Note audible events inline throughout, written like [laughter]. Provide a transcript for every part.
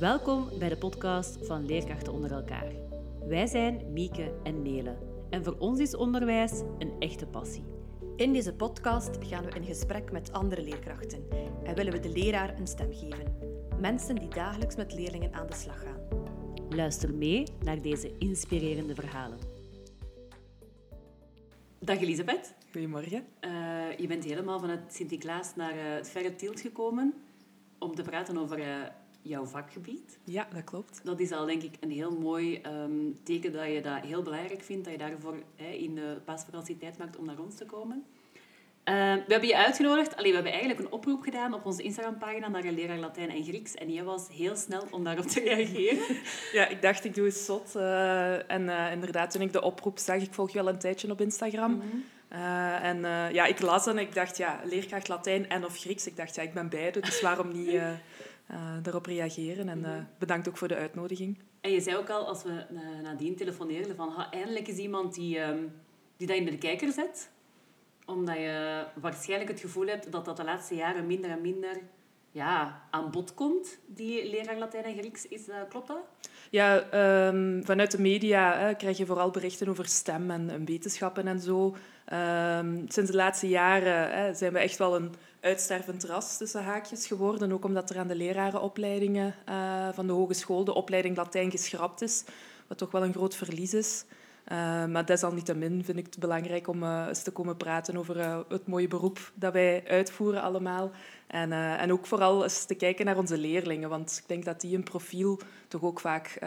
Welkom bij de podcast van Leerkrachten onder elkaar. Wij zijn Mieke en Nele en voor ons is onderwijs een echte passie. In deze podcast gaan we in gesprek met andere leerkrachten en willen we de leraar een stem geven. Mensen die dagelijks met leerlingen aan de slag gaan. Luister mee naar deze inspirerende verhalen. Dag Elisabeth. Goedemorgen. Uh, je bent helemaal vanuit Sint-Niklaas naar uh, het verre Tielt gekomen om te praten over uh, jouw vakgebied. Ja, dat klopt. Dat is al denk ik een heel mooi um, teken dat je dat heel belangrijk vindt, dat je daarvoor hè, in de paasvakantie tijd maakt om naar ons te komen. Uh, we hebben je uitgenodigd. Allee, we hebben eigenlijk een oproep gedaan op onze Instagram-pagina naar een leraar Latijn en Grieks. En jij was heel snel om daarop te reageren. [laughs] Ja, ik dacht, ik doe eens zot. Uh, en uh, inderdaad, toen ik de oproep zag, ik volg je al een tijdje op Instagram. Mm -hmm. en ja, ik las en ik dacht, ja, leerkracht Latijn en of Grieks. Ik dacht, ja, ik ben beide, dus waarom niet daarop reageren? En Mhm. bedankt ook voor de uitnodiging. En je zei ook al, als we nadien telefoneerden, van ha, eindelijk is iemand die, um, die dat in de kijker zet omdat je waarschijnlijk het gevoel hebt dat dat de laatste jaren minder en minder ja, aan bod komt, die leraar Latijn en Grieks. Is, klopt dat? Ja, um, vanuit de media hè, krijg je vooral berichten over STEM en, en wetenschappen en zo. Um, sinds de laatste jaren hè, zijn we echt wel een uitstervend ras tussen haakjes geworden. Ook omdat er aan de lerarenopleidingen uh, van de hogeschool de opleiding Latijn geschrapt is. Wat toch wel een groot verlies is. Uh, maar desalniettemin vind ik het belangrijk om uh, eens te komen praten over het mooie beroep dat wij uitvoeren allemaal. En, en ook vooral eens te kijken naar onze leerlingen, want ik denk dat die een profiel toch ook vaak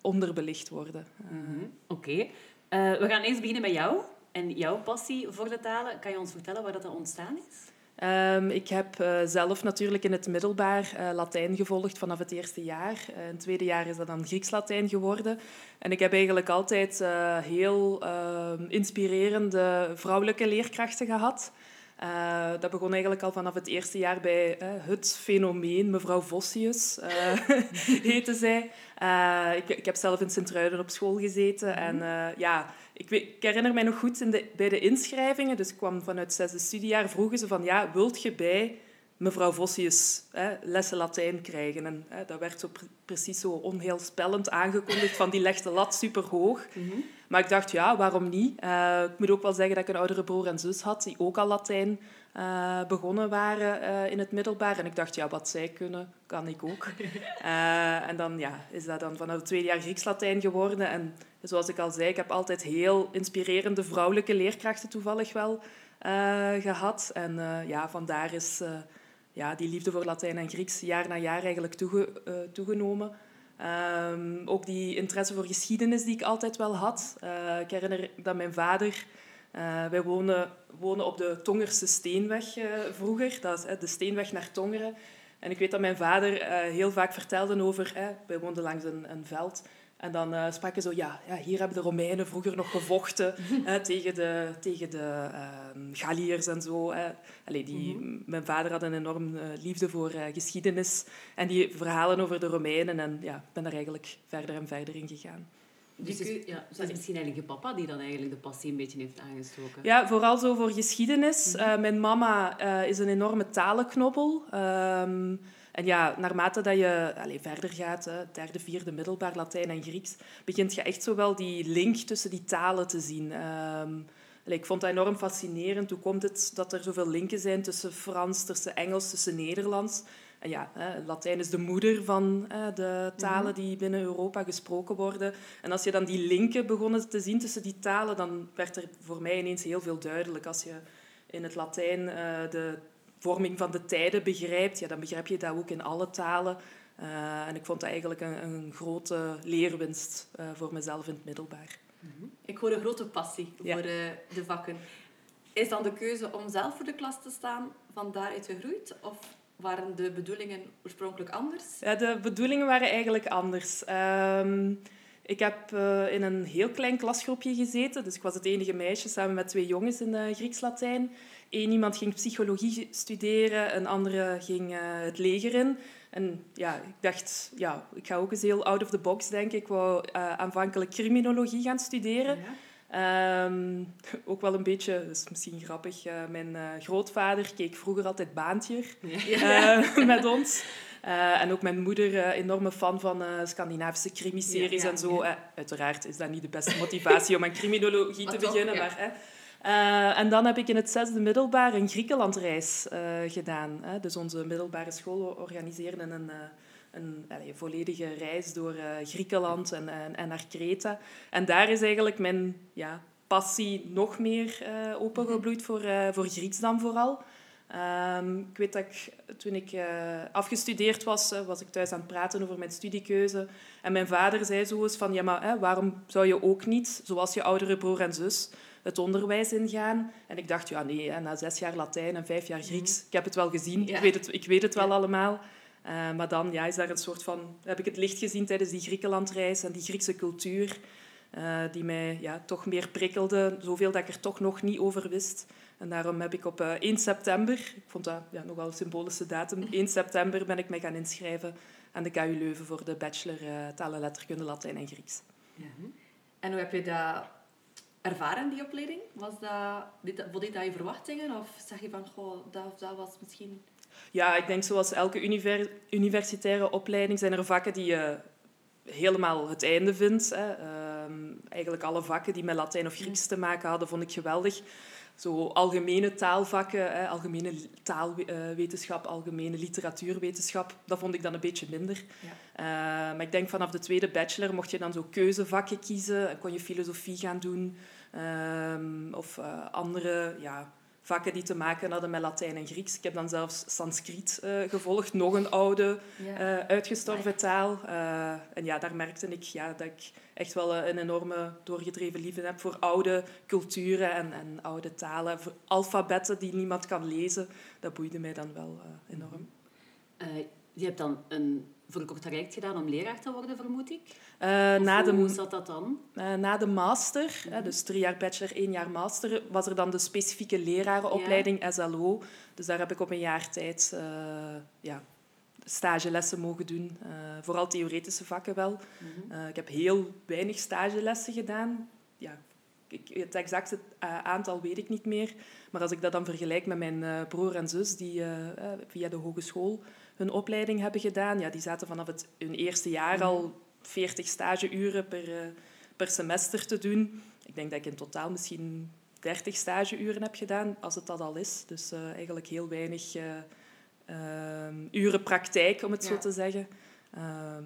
onderbelicht worden. -hmm. Oké. We gaan eerst beginnen met jou en jouw passie voor de talen. Kan je ons vertellen waar dat ontstaan is? Um, ik heb uh, zelf natuurlijk in het middelbaar uh, Latijn gevolgd vanaf het eerste jaar. Uh, in het tweede jaar is dat dan Grieks-Latijn geworden. En ik heb eigenlijk altijd heel inspirerende vrouwelijke leerkrachten gehad. dat begon eigenlijk al vanaf het eerste jaar bij het fenomeen, mevrouw Vossius [laughs] heette zij. Ik, ik, heb zelf in Sint-Truiden op school gezeten. En ja, ik, weet, ik, herinner mij nog goed in de, bij de inschrijvingen, dus ik kwam vanuit het zesde studiejaar, vroegen ze van, ja, wilt je bij mevrouw Vossius hè, lessen Latijn krijgen? En hè, dat werd zo pre precies zo onheilspellend aangekondigd, van die legde lat superhoog. Mm -hmm. Maar ik dacht, ja, waarom niet? Uh, ik moet ook wel zeggen dat ik een oudere broer en zus had, die ook al Latijn uh, begonnen waren uh, in het middelbaar. En ik dacht, ja, wat zij kunnen, kan ik ook. [laughs] en dan ja, is dat dan vanaf het tweede jaar Grieks-Latijn geworden. En zoals ik al zei, ik heb altijd heel inspirerende vrouwelijke leerkrachten toevallig wel gehad. En ja, vandaar is ja, die liefde voor Latijn en Grieks jaar na jaar eigenlijk toege, toegenomen. Um, ook die interesse voor geschiedenis die ik altijd wel had. ik herinner dat mijn vader... wij wonen, wonen op de Tongerse Steenweg vroeger. Dat is de Steenweg naar Tongeren. En ik weet dat mijn vader heel vaak vertelde over... wij woonden langs een, een veld... En dan uh, spraken ze zo, ja, ja, hier hebben de Romeinen vroeger nog gevochten [laughs] hè, tegen de, tegen de uh, Galliërs en zo. Hè. Allee, die, mm -hmm. Mijn vader had een enorm uh, liefde voor geschiedenis en die verhalen over de Romeinen. En ja, ik ben daar eigenlijk verder en verder in gegaan. Dus is, ja, is het misschien eigenlijk je papa die dan eigenlijk de passie een beetje heeft aangestoken? Ja, vooral zo voor geschiedenis. Mm -hmm. mijn mama is een enorme talenknobbel. Um, en ja, naarmate dat je allez, verder gaat, hè, derde, vierde, middelbaar, Latijn en Grieks, begint je echt zo wel die link tussen die talen te zien. Um, allez, ik vond dat enorm fascinerend. Hoe komt het dat er zoveel linken zijn tussen Frans, tussen Engels, tussen Nederlands? En ja, Latijn is de moeder van de talen die binnen Europa gesproken worden. En als je dan die linken begonnen te zien tussen die talen, dan werd er voor mij ineens heel veel duidelijk. Als je in het Latijn uh, de vorming van de tijden begrijpt, ja, dan begrijp je dat ook in alle talen. Uh, en ik vond dat eigenlijk een, een grote leerwinst uh, voor mezelf in het middelbaar. -hmm. Ik hoor een grote passie ja. voor de vakken. Is dan de keuze om zelf voor de klas te staan van daaruit gegroeid? Of waren de bedoelingen oorspronkelijk anders? Ja, de bedoelingen waren eigenlijk anders. Um, ik heb uh, in een heel klein klasgroepje gezeten. Dus ik was het enige meisje samen met twee jongens in uh, Grieks-Latijn. Eén iemand ging psychologie studeren, een andere ging uh, het leger in. En ja, ik dacht, ja, ik ga ook eens heel out of the box denken. Ik wou aanvankelijk criminologie gaan studeren. Ja. Um, [laughs] ook wel een beetje, dat is misschien grappig, mijn grootvader keek vroeger altijd Baantje ja. [laughs] met ons. En ook mijn moeder, enorme fan van Scandinavische crimiseries Ja, ja, en zo. Eh, uiteraard is dat niet de beste motivatie om aan criminologie te toch, beginnen. Maar, hè. Eh, en dan heb ik in het zesde middelbaar een Griekenlandreis eh, gedaan. Hè. Dus onze middelbare school organiseerde een, eh, een volledige reis door eh, Griekenland en, en, en naar Kreta. En daar is eigenlijk mijn ja, passie nog meer eh, opengebloeid voor, eh, voor Grieks dan vooral. Ehm, ik weet dat ik, toen ik afgestudeerd was, was ik thuis aan het praten over mijn studiekeuze. En mijn vader zei zo eens van, ja, maar hè, waarom zou je ook niet, zoals je oudere broer en zus, het onderwijs ingaan? En ik dacht, ja nee, hè, na zes jaar Latijn en vijf jaar Grieks, ik heb het wel gezien, Ja. ik, weet het, ik weet het wel Ja. allemaal. Eh, maar dan ja, is daar een soort van, heb ik het licht gezien tijdens die Griekenlandreis en die Griekse cultuur, eh, die mij ja, toch meer prikkelde. Zoveel dat ik er toch nog niet over wist. En daarom heb ik op eh, 1 september, ik vond dat ja, nogal een symbolische datum, 1 september ben ik mij gaan inschrijven aan de KU Leuven voor de bachelor eh taal en letterkunde Latijn en Grieks. En hoe heb je dat ervaren, die opleiding? Was dat, voldeed dat je verwachtingen? Of zeg je van, goh, dat dat was misschien... Ja, ik denk zoals elke univer- universitaire opleiding zijn er vakken die je helemaal het einde vindt. Hè. Ehm, eigenlijk alle vakken die met Latijn of Grieks te maken hadden, vond ik geweldig. Zo algemene taalvakken, hè, algemene taalwetenschap, algemene literatuurwetenschap, dat vond ik dan een beetje minder. Ja. Eh, maar ik denk vanaf de tweede bachelor mocht je dan zo keuzevakken kiezen. En kon je filosofie gaan doen. ehm, of eh, andere ja, vakken die te maken hadden met Latijn en Grieks. Ik heb dan zelfs Sanskriet eh, gevolgd, nog een oude, eh, uitgestorven taal. Eh, en ja, daar merkte ik ja, dat ik echt wel een enorme doorgedreven liefde heb voor oude culturen en, en oude talen. Voor alfabetten die niemand kan lezen. Dat boeide mij dan wel enorm. Eh, je hebt dan een voor een kort traject gedaan om leraar te worden, vermoed ik. Eh, na, hoe de, zat dat dan? eh, na de master, hè, dus drie jaar bachelor, één jaar master, was er dan de specifieke lerarenopleiding SLO. Dus daar heb ik op een jaar tijd eh, ja, stagelessen mogen doen. Vooral theoretische vakken wel. Eh, ik heb heel weinig stagelessen gedaan. Ja, ik, het exacte aantal weet ik niet meer. Maar als ik dat dan vergelijk met mijn broer en zus, die via de hogeschool hun opleiding hebben gedaan, ja, die zaten vanaf het, hun eerste jaar al 40 stageuren per, eh, per semester te doen. Ik denk dat ik in totaal misschien 30 stageuren heb gedaan, als het dat al is. Dus eh, eigenlijk heel weinig eh, uren praktijk, om het zo te zeggen.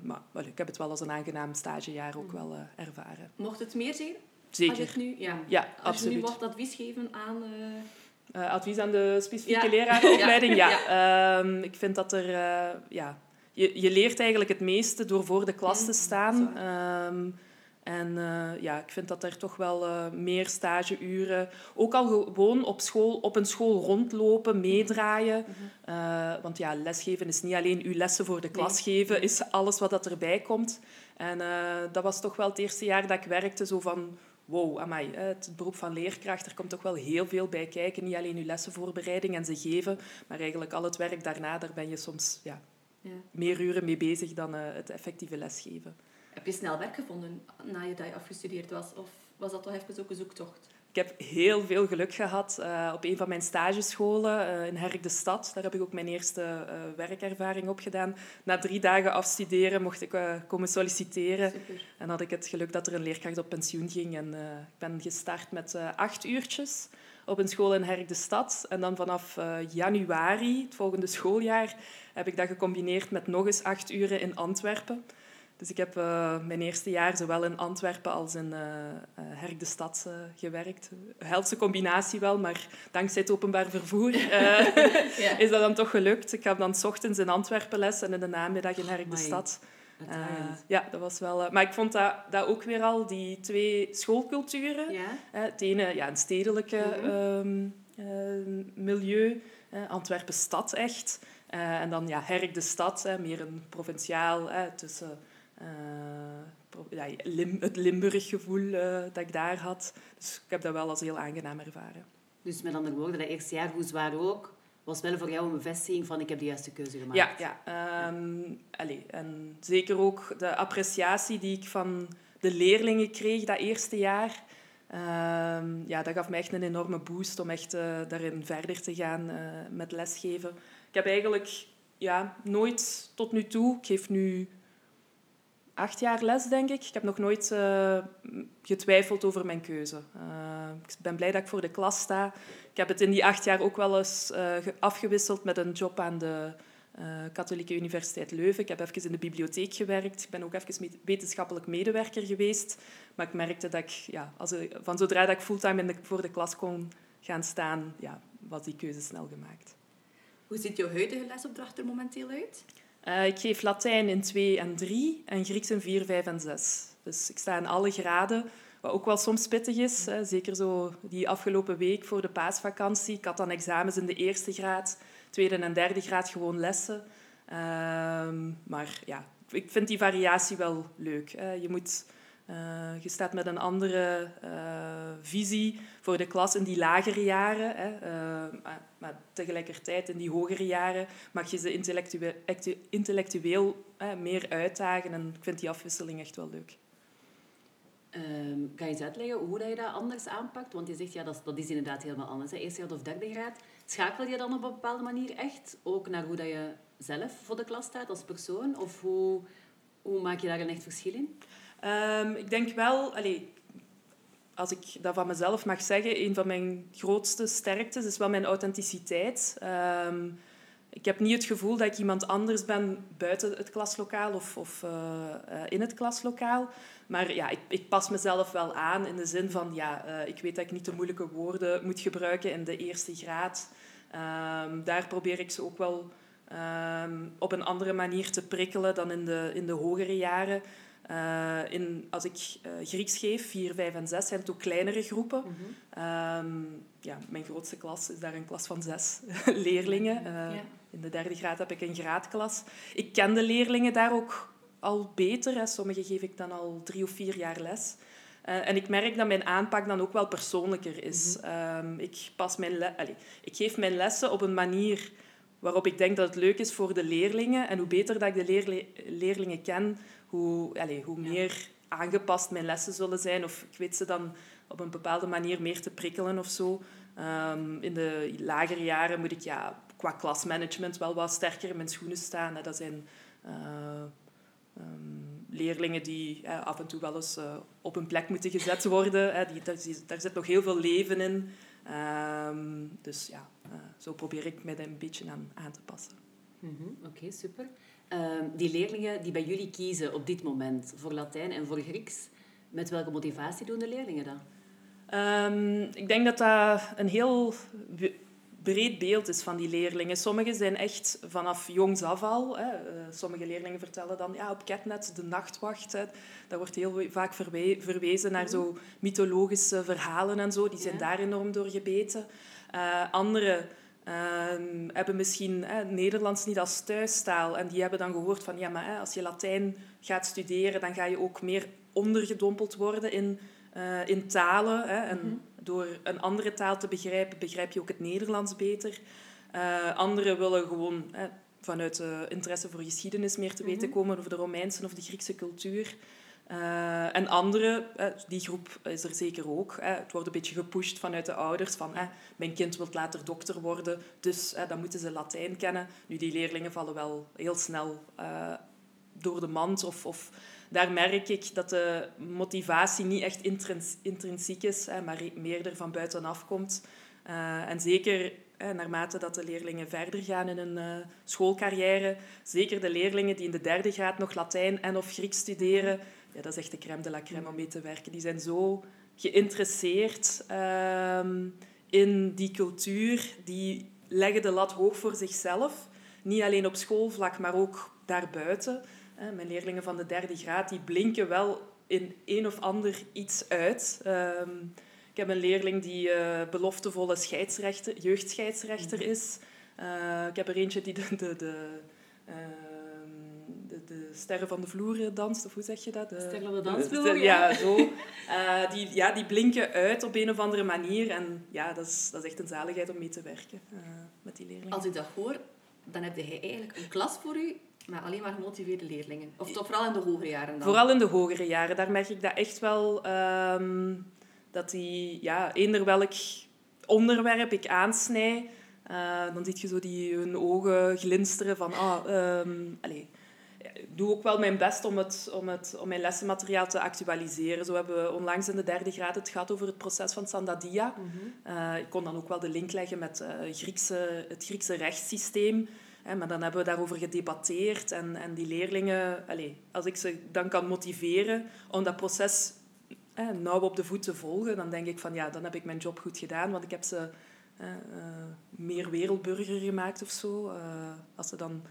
Maar wel, ik heb het wel als een aangenaam stagejaar ook wel eh, ervaren. Mocht het meer zijn? Als Zeker. je het nu, ja. Ja, Als je absoluut. nu mocht advies geven aan... eh, advies aan de specifieke Ja. lerarenopleiding? [laughs] Ja. Ja. Ehm, ik vind dat er... eh, ja, je, je leert eigenlijk het meeste door voor de klas te Mm, staan. Ehm, en eh, ja, ik vind dat er toch wel meer stageuren... Ook al gewoon op, school, op een school rondlopen, meedraaien. Eh, want ja, lesgeven is niet alleen uw lessen voor de klas geven, is alles wat dat erbij komt. En dat was toch wel het eerste jaar dat ik werkte, zo van... Wow, amai, het beroep van leerkracht, er komt toch wel heel veel bij kijken. Niet alleen uw lessenvoorbereiding en ze geven, maar eigenlijk al het werk daarna, daar ben je soms ja, ja. meer uren mee bezig dan eh, het effectieve lesgeven. Heb je snel werk gevonden na je dat je afgestudeerd was? Of was dat toch even ook een zoektocht? Ik heb heel veel geluk gehad eh, op een van mijn stagescholen eh, in Herk de Stad. Daar heb ik ook mijn eerste eh, werkervaring op gedaan. Na drie dagen afstuderen mocht ik komen solliciteren. Super. En had ik het geluk dat er een leerkracht op pensioen ging. En ik ben gestart met acht uurtjes op een school in Herk de Stad. En dan vanaf januari, het volgende schooljaar, heb ik dat gecombineerd met nog eens acht uren in Antwerpen. Dus ik heb eh, mijn eerste jaar zowel in Antwerpen als in eh eh, Herk de Stad eh, gewerkt. Helse combinatie wel, maar dankzij het openbaar vervoer [laughs] Ja. is dat dan toch gelukt. Ik heb dan 's ochtends in Antwerpen les en in de namiddag in Herk de. Stad. Ja, dat was wel... maar ik vond dat, dat ook weer al, die twee schoolculturen. ja? het ene, ja, een stedelijke Mhm. ehm, eh, milieu. Antwerpen stad echt. En dan ja, Herk de stad, meer een provinciaal, tussen... eh, ja, Lim, het Limburg-gevoel eh, dat ik daar had. Dus ik heb dat wel als heel aangenaam ervaren. Dus met andere woorden, dat eerste jaar, hoe zwaar ook, was wel voor jou een bevestiging van ik heb de juiste keuze gemaakt. Ja, ja. allee, en zeker ook de appreciatie die ik van de leerlingen kreeg dat eerste jaar. ehm, ja, dat gaf me echt een enorme boost om echt eh, daarin verder te gaan met lesgeven. Ik heb eigenlijk ja, nooit tot nu toe. Ik geef nu acht jaar les, denk ik. Ik heb nog nooit uh, getwijfeld over mijn keuze. Uh, ik ben blij dat ik voor de klas sta. Ik heb het in die acht jaar ook wel eens uh, afgewisseld met een job aan de Katholieke Universiteit Leuven. Ik heb even in de bibliotheek gewerkt. Ik ben ook even wetenschappelijk medewerker geweest. Maar ik merkte dat ik, ja, van zodra ik fulltime in de, voor de klas kon gaan staan, ja, was die keuze snel gemaakt. Hoe ziet jouw huidige lesopdracht er momenteel uit? Uh, ik geef Latijn in 2 en 3 en Grieks in 4, 5 en 6. Dus ik sta in alle graden, wat ook wel soms pittig is. Hè. Zeker zo die afgelopen week voor de paasvakantie. Ik had dan examens in de eerste graad, tweede en derde graad gewoon lessen. Uh, maar ja, ik vind die variatie wel leuk. Hè. Je moet je staat met een andere uh, visie voor de klas in die lagere jaren. Hè. Uh, maar, tegelijkertijd in die hogere jaren mag je ze intellectueel, intellectueel meer uitdagen. En ik vind die afwisseling echt wel leuk. Um, kan je eens uitleggen hoe dat je dat anders aanpakt? Want je zegt, ja, dat, dat is inderdaad helemaal anders. Hè. Eerste graad of derde graad. Schakel je dan op een bepaalde manier echt ook naar hoe dat je zelf voor de klas staat als persoon? Of hoe, hoe maak je daar een echt verschil in? Um, ik denk wel, allez, als ik dat van mezelf mag zeggen, een van mijn grootste sterktes is wel mijn authenticiteit. Um, ik heb niet het gevoel dat ik iemand anders ben buiten het klaslokaal of, of uh, in het klaslokaal. Maar ja, ik, ik, pas mezelf wel aan in de zin van, ja, uh, ik weet dat ik niet de moeilijke woorden moet gebruiken in de eerste graad. Um, daar probeer ik ze ook wel op een andere manier te prikkelen dan in de, in de hogere jaren. Uh, in, als ik uh, Grieks geef, 4, 5 en 6, zijn het ook kleinere groepen. Mm -hmm. um, ja, mijn grootste klas is daar een klas van zes [laughs] leerlingen. Uh, ja. In de derde graad heb ik een graadklas. Ik ken de leerlingen daar ook al beter. Hè. Sommige geef ik dan al drie of vier jaar les. en ik merk dat mijn aanpak dan ook wel persoonlijker is. Mm -hmm. um, ik, pas mijn Allee, ik geef mijn lessen op een manier waarop ik denk dat het leuk is voor de leerlingen. En hoe beter dat ik de leerle leerlingen ken, hoe, allez, hoe meer aangepast mijn lessen zullen zijn. Of ik weet ze dan op een bepaalde manier meer te prikkelen of zo. Um, in de lagere jaren moet ik ja, qua klasmanagement wel wat sterker in mijn schoenen staan. Dat zijn uh, um, leerlingen die uh, af en toe wel eens uh, op een plek moeten gezet worden. Hè. Die, daar, daar, zit nog heel veel leven in. Um, dus ja, zo probeer ik mij daar een beetje aan aan te passen. Mm -hmm. Oké, okay, super. Uh, die leerlingen die bij jullie kiezen op dit moment voor Latijn en voor Grieks, met welke motivatie doen de leerlingen dat? Um, ik denk dat dat een heel breed beeld is van die leerlingen. Sommigen zijn echt vanaf jongs af al. Hè. Uh, sommige leerlingen vertellen dan ja, op Ketnet de nachtwacht. Hè. Dat wordt heel vaak verwe verwezen naar zo mythologische verhalen en zo. Die zijn daar enorm door gebeten. Uh, andere Um, hebben misschien hè, Nederlands niet als thuistaal. En die hebben dan gehoord van, ja, maar hè, als je Latijn gaat studeren, dan ga je ook meer ondergedompeld worden in, uh, in talen. Hè. En mm -hmm. door een andere taal te begrijpen, begrijp je ook het Nederlands beter. Uh, anderen willen gewoon hè, vanuit uh, interesse voor geschiedenis meer te weten mm -hmm. komen over de Romeinse of de Griekse cultuur. Uh, en andere, uh, die groep is er zeker ook. Het wordt een beetje gepusht vanuit de ouders van mijn kind wil later dokter worden, dus dan moeten ze Latijn kennen. Nu, die leerlingen vallen wel heel snel door de mand. Of, of, daar merk ik dat de motivatie niet echt intrins intrinsiek is, maar meer er van buitenaf komt. en zeker naarmate dat de leerlingen verder gaan in hun schoolcarrière, zeker de leerlingen die in de derde graad nog Latijn en of Grieks studeren, ja, dat is echt de crème de la crème om mee te werken. Die zijn zo geïnteresseerd um, in die cultuur. Die leggen de lat hoog voor zichzelf. Niet alleen op schoolvlak, maar ook daarbuiten. Mijn leerlingen van de derde graad die blinken wel in een of ander iets uit. Um, ik heb een leerling die uh, beloftevolle scheidsrechter, jeugdscheidsrechter mhm. is. Uh, ik heb er eentje die de, de, de uh, de sterren van de vloer danst, of hoe zeg je dat? De, sterren van de dansvloer, ja. ja. zo. Uh, die, ja, die blinken uit op een of andere manier. En ja, dat is, dat is echt een zaligheid om mee te werken uh, met die leerlingen. Als ik dat hoor, dan heb je eigenlijk een klas voor u maar alleen maar gemotiveerde leerlingen. Of toch vooral in de hogere jaren dan? Vooral in de hogere jaren. Daar merk ik dat echt wel... Um, dat die, ja, eender welk onderwerp ik aansnij dan zie je zo die hun ogen glinsteren van... Ah, um, allez, ik doe ook wel mijn best om, het, om, het, om mijn lessenmateriaal te actualiseren. Zo hebben we onlangs in de derde graad het gehad over het proces van Sandadia. Mm ik kon dan ook wel de link leggen met uh, Griekse, het Griekse rechtssysteem. Hè, maar dan hebben we daarover gedebatteerd. En, en die leerlingen, allez, als ik ze dan kan motiveren om dat proces hè, nauw op de voet te volgen, dan denk ik van ja, dan heb ik mijn job goed gedaan. Want ik heb ze uh, meer wereldburger gemaakt of zo. als ze dan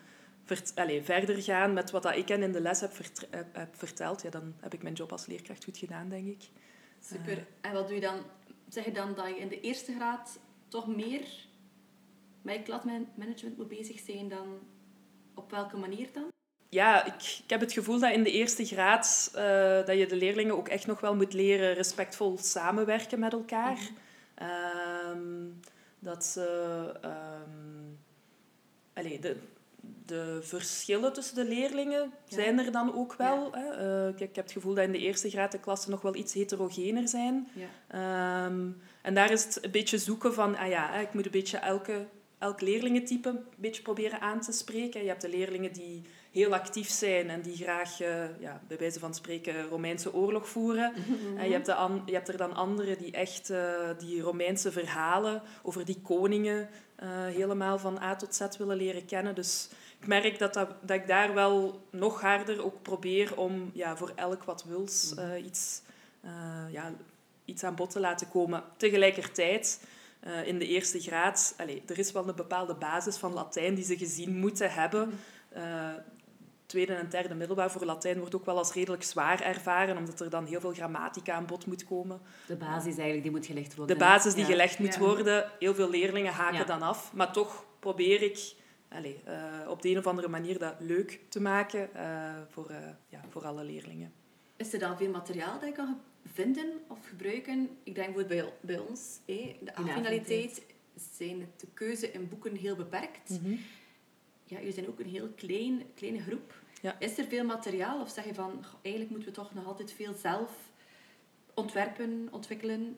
Allez, verder gaan met wat dat ik hen in de les heb, heb, verteld, ja, dan heb ik mijn job als leerkracht goed gedaan, denk ik. Super. Uh, en wat doe je dan? Zeg je dan dat je in de eerste graad toch meer met kladmanagement moet bezig zijn dan op welke manier dan? Ja, ik, ik heb het gevoel dat in de eerste graad uh, dat je de leerlingen ook echt nog wel moet leren respectvol samenwerken met elkaar. Mm -hmm. dat ze... Um, allez, de, de verschillen tussen de leerlingen zijn er dan ook wel. Hè? Uh, ik, heb het gevoel dat in de eerste graad de klassen nog wel iets heterogener zijn. Ja. Um, en daar is het een beetje zoeken van, ah ja, ik moet een beetje elke, elk leerlingentype een beetje proberen aan te spreken. Je hebt de leerlingen die heel actief zijn en die graag, uh, ja, bij wijze van spreken, Romeinse oorlog voeren. [laughs] Mhm. En je hebt, de je hebt er dan anderen die echt uh, die Romeinse verhalen over die koningen uh, helemaal van A tot Z willen leren kennen. Dus ik merk dat, dat, dat ik daar wel nog harder ook probeer om ja, voor elk wat wils uh, iets, uh, ja, iets aan bod te laten komen. Tegelijkertijd, in de eerste graad, allez, er is wel een bepaalde basis van Latijn die ze gezien moeten hebben tweede en derde middelbaar voor Latijn wordt ook wel als redelijk zwaar ervaren, omdat er dan heel veel grammatica aan bod moet komen. De basis eigenlijk, die moet gelegd worden. De basis die gelegd moet worden. Heel veel leerlingen haken dan af. Maar toch probeer ik allez, uh, op de een of andere manier dat leuk te maken uh, voor, uh, ja, voor alle leerlingen. Is er dan veel materiaal dat je kan vinden of gebruiken? Ik denk bijvoorbeeld bij, bij ons, hé, de finaliteit zijn de keuze in boeken heel beperkt. Mm -hmm. Ja, jullie zijn ook een heel klein, kleine groep. Ja. Is er veel materiaal of zeg je van eigenlijk moeten we toch nog altijd veel zelf ontwerpen, ontwikkelen?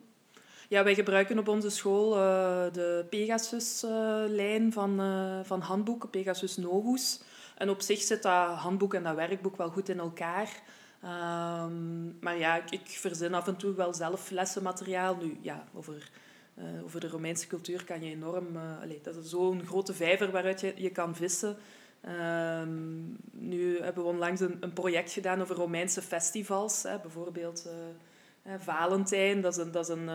Ja, wij gebruiken op onze school uh, de Pegasus-lijn van, uh, van handboeken, Pegasus Novus. En op zich zit dat handboek en dat werkboek wel goed in elkaar. Um, maar ja, ik, ik, verzin af en toe wel zelf lessenmateriaal. Nu, ja, over, over de Romeinse cultuur kan je enorm... Allez, dat is zo'n grote vijver waaruit je, je kan vissen. Um, nu hebben we onlangs een, een, project gedaan over Romeinse festivals. Hè. Bijvoorbeeld uh, Valentijn, dat is een, dat is een,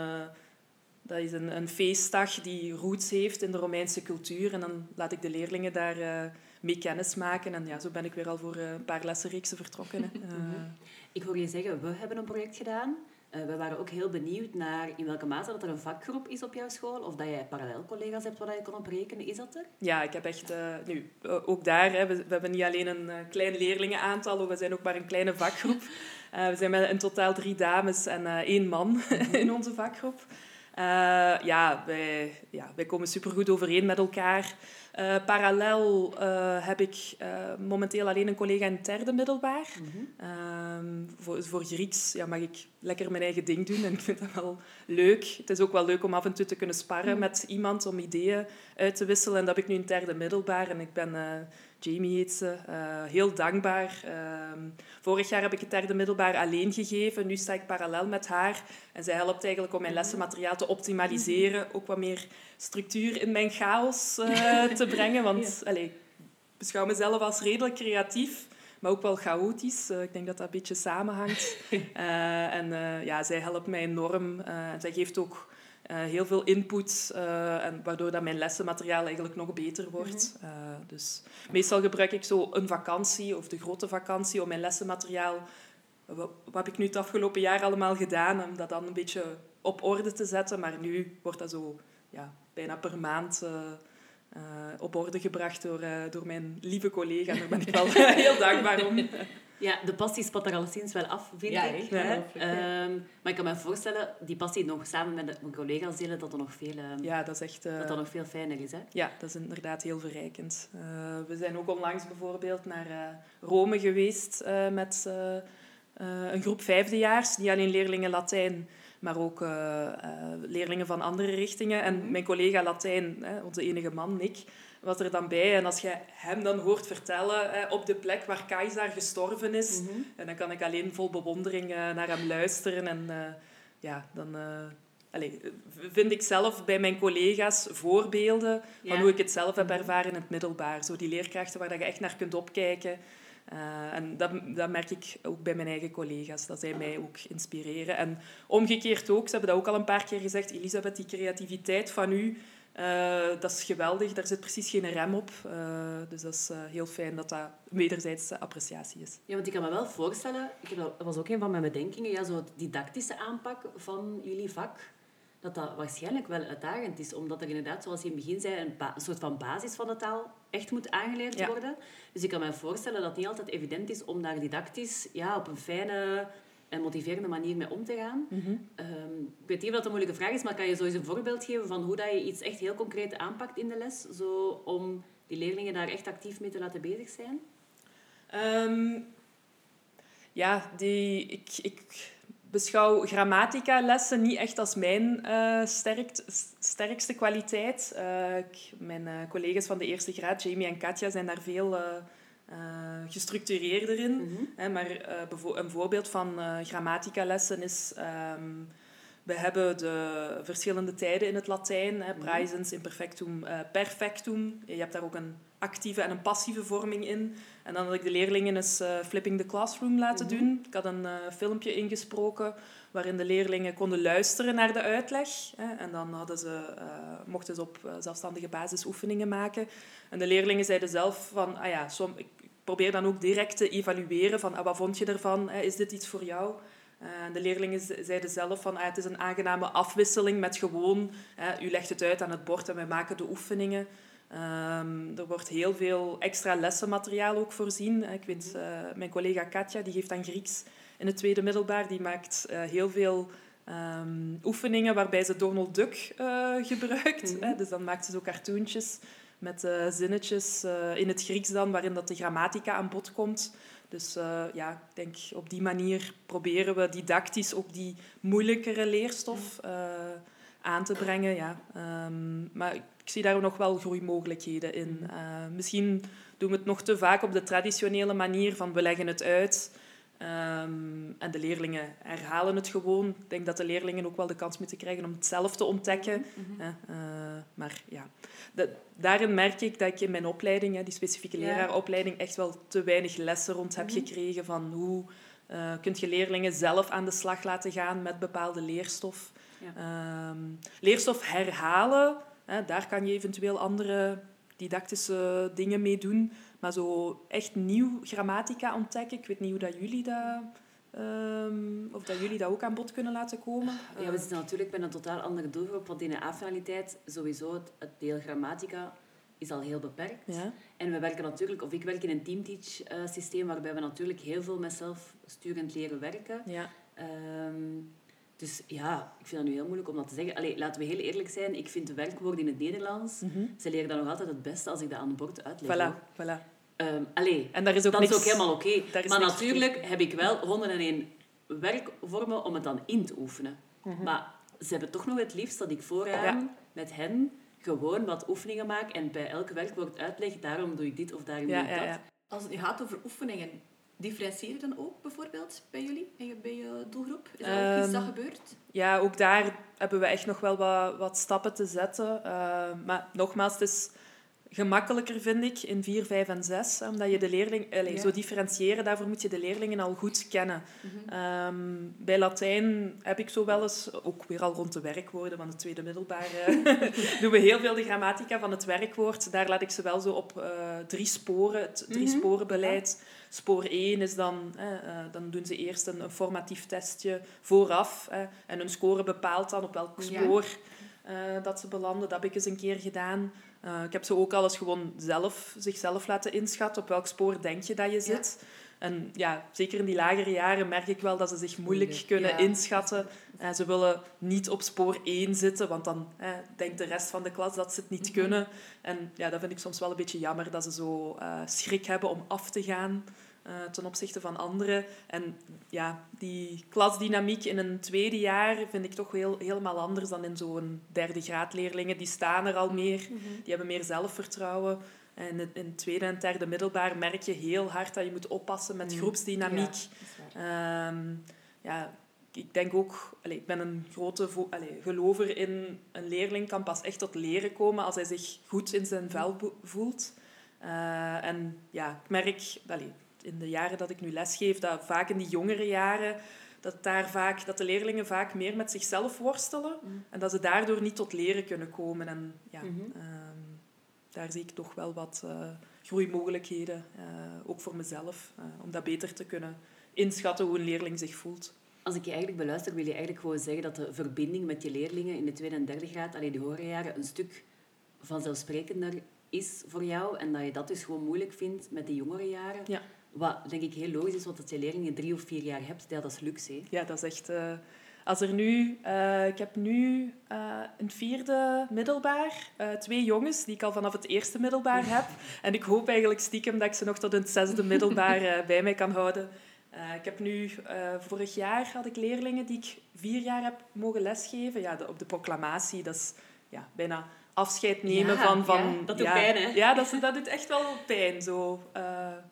dat is een, een, feestdag die roots heeft in de Romeinse cultuur. En dan laat ik de leerlingen daar mee kennis maken. En ja, zo ben ik weer al voor een paar lessenreeksen vertrokken. Hè. [laughs] ik hoor je zeggen, we hebben een project gedaan. Uh, we waren ook heel benieuwd naar in welke mate dat er een vakgroep is op jouw school. Of dat jij parallel collega's hebt waar je kan op rekenen. Is dat er? Ja, ik heb echt... Uh, nu, uh, ook daar, hè, we, we, hebben niet alleen een klein leerlingenaantal. We zijn ook maar een kleine vakgroep. [laughs] we zijn met in totaal drie dames en één man [laughs] mhm. in onze vakgroep. ja, wij, ja, wij komen supergoed overeen met elkaar. Uh, parallel uh, heb ik uh, momenteel alleen een collega in het derde middelbaar. Mm -hmm. voor, voor Grieks ja, mag ik lekker mijn eigen ding doen en ik vind dat wel leuk. Het is ook wel leuk om af en toe te kunnen sparren mm. met iemand, om ideeën uit te wisselen. En dat heb ik nu in het derde middelbaar en ik ben Jamie heet ze. Uh, heel dankbaar. Uh, vorig jaar heb ik het derde middelbaar alleen gegeven. Nu sta ik parallel met haar. En zij helpt eigenlijk om mijn mhm. lessenmateriaal te optimaliseren. Ook wat meer structuur in mijn chaos uh, te [laughs] brengen. Want ja. allez, ik beschouw mezelf als redelijk creatief. Maar ook wel chaotisch. ik denk dat dat een beetje samenhangt. [laughs] en ja, zij helpt mij enorm. en zij geeft ook uh, heel veel input, uh, en waardoor dat mijn lessenmateriaal eigenlijk nog beter wordt. Mm -hmm. uh, dus meestal gebruik ik zo een vakantie of de grote vakantie om mijn lessenmateriaal, wat, wat heb ik nu het afgelopen jaar allemaal gedaan, om dat dan een beetje op orde te zetten. Maar nu wordt dat zo ja, bijna per maand op orde gebracht door, door mijn lieve collega. Daar ben ik wel [laughs] heel dankbaar om. Ja, de passie spat er alleszins wel af, vind ja, ik. Hè? Um, maar ik kan me voorstellen, die passie nog samen met mijn collega's delen, dat er nog veel, uh, ja, dat, is echt, uh, dat dat nog veel fijner is. Hè? Ja, dat is inderdaad heel verrijkend. Uh, we zijn ook onlangs bijvoorbeeld naar Rome geweest met een groep vijfdejaars. Niet alleen leerlingen Latijn, maar ook leerlingen van andere richtingen. En mhm. mijn collega Latijn, onze enige man, Nick, was er dan bij. En als je hem dan hoort vertellen op de plek waar Keizer gestorven is, mhm. en dan kan ik alleen vol bewondering naar hem luisteren. En ja, dan Allee, vind ik zelf bij mijn collega's voorbeelden van hoe ik het zelf heb mhm. ervaren in het middelbaar. Zo die leerkrachten waar je echt naar kunt opkijken. Uh, en dat, dat merk ik ook bij mijn eigen collega's, dat zij mij ook inspireren. En omgekeerd ook, ze hebben dat ook al een paar keer gezegd, Elisabeth, die creativiteit van u, uh, dat is geweldig, daar zit precies geen rem op. Uh, dus dat is heel fijn dat dat wederzijdse appreciatie is. Ja, want ik kan me wel voorstellen, ik heb dat was ook een van mijn bedenkingen, ja, zo het didactische aanpak van jullie vak dat dat waarschijnlijk wel uitdagend is, omdat er inderdaad, zoals je in het begin zei, een, een soort van basis van de taal echt moet aangeleerd worden. Dus ik kan me voorstellen dat het niet altijd evident is om daar didactisch ja, op een fijne en motiverende manier mee om te gaan. Mhm. Ehm, ik weet niet of dat een moeilijke vraag is, maar kan je zo eens een voorbeeld geven van hoe dat je iets echt heel concreet aanpakt in de les, zo om die leerlingen daar echt actief mee te laten bezig zijn? Um, ja, die, ik, ik beschouw grammatica-lessen niet echt als mijn uh, sterkste kwaliteit. Uh, ik, mijn uh, collega's van de eerste graad, Jamie en Katja, zijn daar veel gestructureerder in. Mm -hmm. maar een voorbeeld van grammatica-lessen is... Um, we hebben de verschillende tijden in het Latijn. Hè, mhm. praesens, imperfectum, perfectum. Je hebt daar ook een actieve en een passieve vorming in. En dan had ik de leerlingen eens uh, Flipping the Classroom laten mhm. doen. Ik had een uh, filmpje ingesproken waarin de leerlingen konden luisteren naar de uitleg. Hè, en dan hadden ze, uh, mochten ze op zelfstandige basis oefeningen maken. En de leerlingen zeiden zelf van, ah ja, som, ik probeer dan ook direct te evalueren van, ah, wat vond je ervan? Is dit iets voor jou? En de leerlingen zeiden zelf van, ah, het is een aangename afwisseling met gewoon, u legt het uit aan het bord en wij maken de oefeningen. Um, er wordt heel veel extra lessenmateriaal ook voorzien. Ik weet, uh, mijn collega Katja, die geeft aan Grieks in het tweede middelbaar, die maakt uh, heel veel um, oefeningen waarbij ze Donald Duck uh, gebruikt. Mm -hmm. Dus dan maakt ze zo cartoontjes met zinnetjes in het Grieks dan, waarin dat de grammatica aan bod komt. Dus ja, ik denk op die manier proberen we didactisch ook die moeilijkere leerstof aan te brengen. Ja. Um, maar ik zie daar nog wel groeimogelijkheden in. Mm. Misschien doen we het nog te vaak op de traditionele manier van we leggen het uit um, en de leerlingen herhalen het gewoon. Ik denk dat de leerlingen ook wel de kans moeten krijgen om het zelf te ontdekken. Mm-hmm. uh, maar ja, daarin merk ik dat ik in mijn opleiding, die specifieke leraaropleiding, echt wel te weinig lessen rond heb mm-hmm. gekregen van hoe uh, kun je leerlingen zelf aan de slag laten gaan met bepaalde leerstof. Ja. Um, leerstof herhalen daar kan je eventueel andere didactische dingen mee doen. Maar zo echt nieuw grammatica ontdekken, ik weet niet hoe dat jullie dat... Um, of dat jullie dat ook aan bod kunnen laten komen? Ja, we zitten natuurlijk met een totaal andere doelgroep. Want in de A-finaliteit, sowieso, het, het, deel grammatica is al heel beperkt. Ja. En we werken natuurlijk, of ik werk in een teamteach-systeem, waarbij we natuurlijk heel veel met zelfsturend leren werken. Ja. Um, dus ja, ik vind dat nu heel moeilijk om dat te zeggen. Allee, laten we heel eerlijk zijn. Ik vind de werkwoorden in het Nederlands... Mhm. Ze leren dan nog altijd het beste als ik dat aan het bord uitleg. Voilà, voilà. Um, allee, en daar is ook dat niks, is ook helemaal oké. Maar natuurlijk heb ik wel 101 werkvormen om het dan in te oefenen. Mhm. Maar ze hebben toch nog het liefst dat ik vooraan met hen gewoon wat oefeningen maak en bij elk werkwoord uitleg, daarom doe ik dit of daarom doe ik dat. Als het gaat over oefeningen, differentiëren dan ook bijvoorbeeld bij jullie, bij je doelgroep? Is dat ook iets dat ehm, gebeurt? Ja, ook daar hebben we echt nog wel wat, wat stappen te zetten. Ehm, maar nogmaals, het is gemakkelijker, vind ik, in 4, 5 en 6. Omdat je de leerling... Allez, Zo differentiëren, daarvoor moet je de leerlingen al goed kennen. Mhm. Ehm, bij Latijn heb ik zo wel eens, ook weer al rond de werkwoorden van het tweede middelbare, [laughs] doen we heel veel de grammatica van het werkwoord. Daar laat ik ze wel zo op uh, drie sporen, het drie mhm. sporen beleid. Spoor 1 is dan, uh, dan doen ze eerst een, een formatief testje vooraf. en hun score bepaalt dan op welk spoor uh, dat ze belanden. Dat heb ik eens een keer gedaan. Uh, ik heb ze ook al eens gewoon zelf, zichzelf laten inschatten. Op welk spoor denk je dat je zit? En ja, zeker in die lagere jaren merk ik wel dat ze zich moeilijk kunnen inschatten. Uh, ze willen niet op spoor 1 zitten, want dan eh, denkt de rest van de klas dat ze het niet mhm. kunnen. En ja, dat vind ik soms wel een beetje jammer, dat ze zo schrik hebben om af te gaan. Ten opzichte van anderen. En ja, die klasdynamiek in een tweede jaar vind ik toch heel, helemaal anders dan in zo'n derde graad leerlingen. Die staan er al meer, mhm. die hebben meer zelfvertrouwen. En in het tweede en derde middelbaar merk je heel hard dat je moet oppassen met mm. groepsdynamiek. Ja, ehm, ja, ik denk ook, allez, ik ben een grote allez, gelover in een leerling kan pas echt tot leren komen als hij zich goed in zijn vel voelt. Uh, en ja, ik merk allez, in de jaren dat ik nu lesgeef, dat vaak in die jongere jaren, dat, daar vaak, dat de leerlingen vaak meer met zichzelf worstelen mm. en dat ze daardoor niet tot leren kunnen komen. En ja, mm daar zie ik toch wel wat uh, groeimogelijkheden, uh, ook voor mezelf, uh, om dat beter te kunnen inschatten hoe een leerling zich voelt. Als ik je eigenlijk beluister, wil je eigenlijk gewoon zeggen dat de verbinding met je leerlingen in de tweede en derde graad, alleen de horenjaren, een stuk vanzelfsprekender is voor jou en dat je dat dus gewoon moeilijk vindt met de jongere jaren. Ja. Wat denk ik heel logisch is, want als je leerlingen drie of vier jaar hebt, ja, dat is luxe. Ja, dat is echt als er nu, uh, ik heb nu uh, een vierde middelbaar, twee jongens die ik al vanaf het eerste middelbaar [laughs] heb. En ik hoop eigenlijk stiekem dat ik ze nog tot het zesde middelbaar bij mij kan houden. ik heb nu, vorig jaar had ik leerlingen die ik vier jaar heb mogen lesgeven. Ja, de, op de proclamatie, dat is ja, bijna afscheid nemen van... van ja, dat doet pijn, hè? Ja, dat, dat doet echt wel pijn. Zo,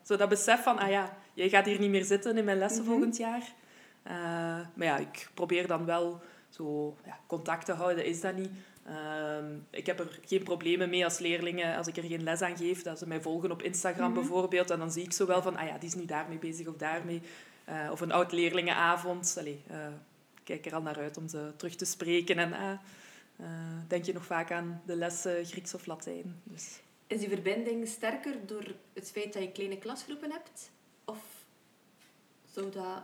zo dat besef van, ah ja, jij gaat hier niet meer zitten in mijn lessen mhm. volgend jaar. Eh, maar ja, ik probeer dan wel zo ja, contact te houden, is dat niet. Ehm, ik heb er geen problemen mee als leerlingen, als ik er geen les aan geef, dat ze mij volgen op Instagram mhm. bijvoorbeeld. En dan zie ik zo wel van, ah ja, die is nu daarmee bezig of daarmee. Uh, of een oud leerlingenavond. Allee, ik kijk er al naar uit om ze terug te spreken. En uh, denk je nog vaak aan de lessen Grieks of Latijn. Dus. Is die verbinding sterker door het feit dat je kleine klasgroepen hebt? Of zou dat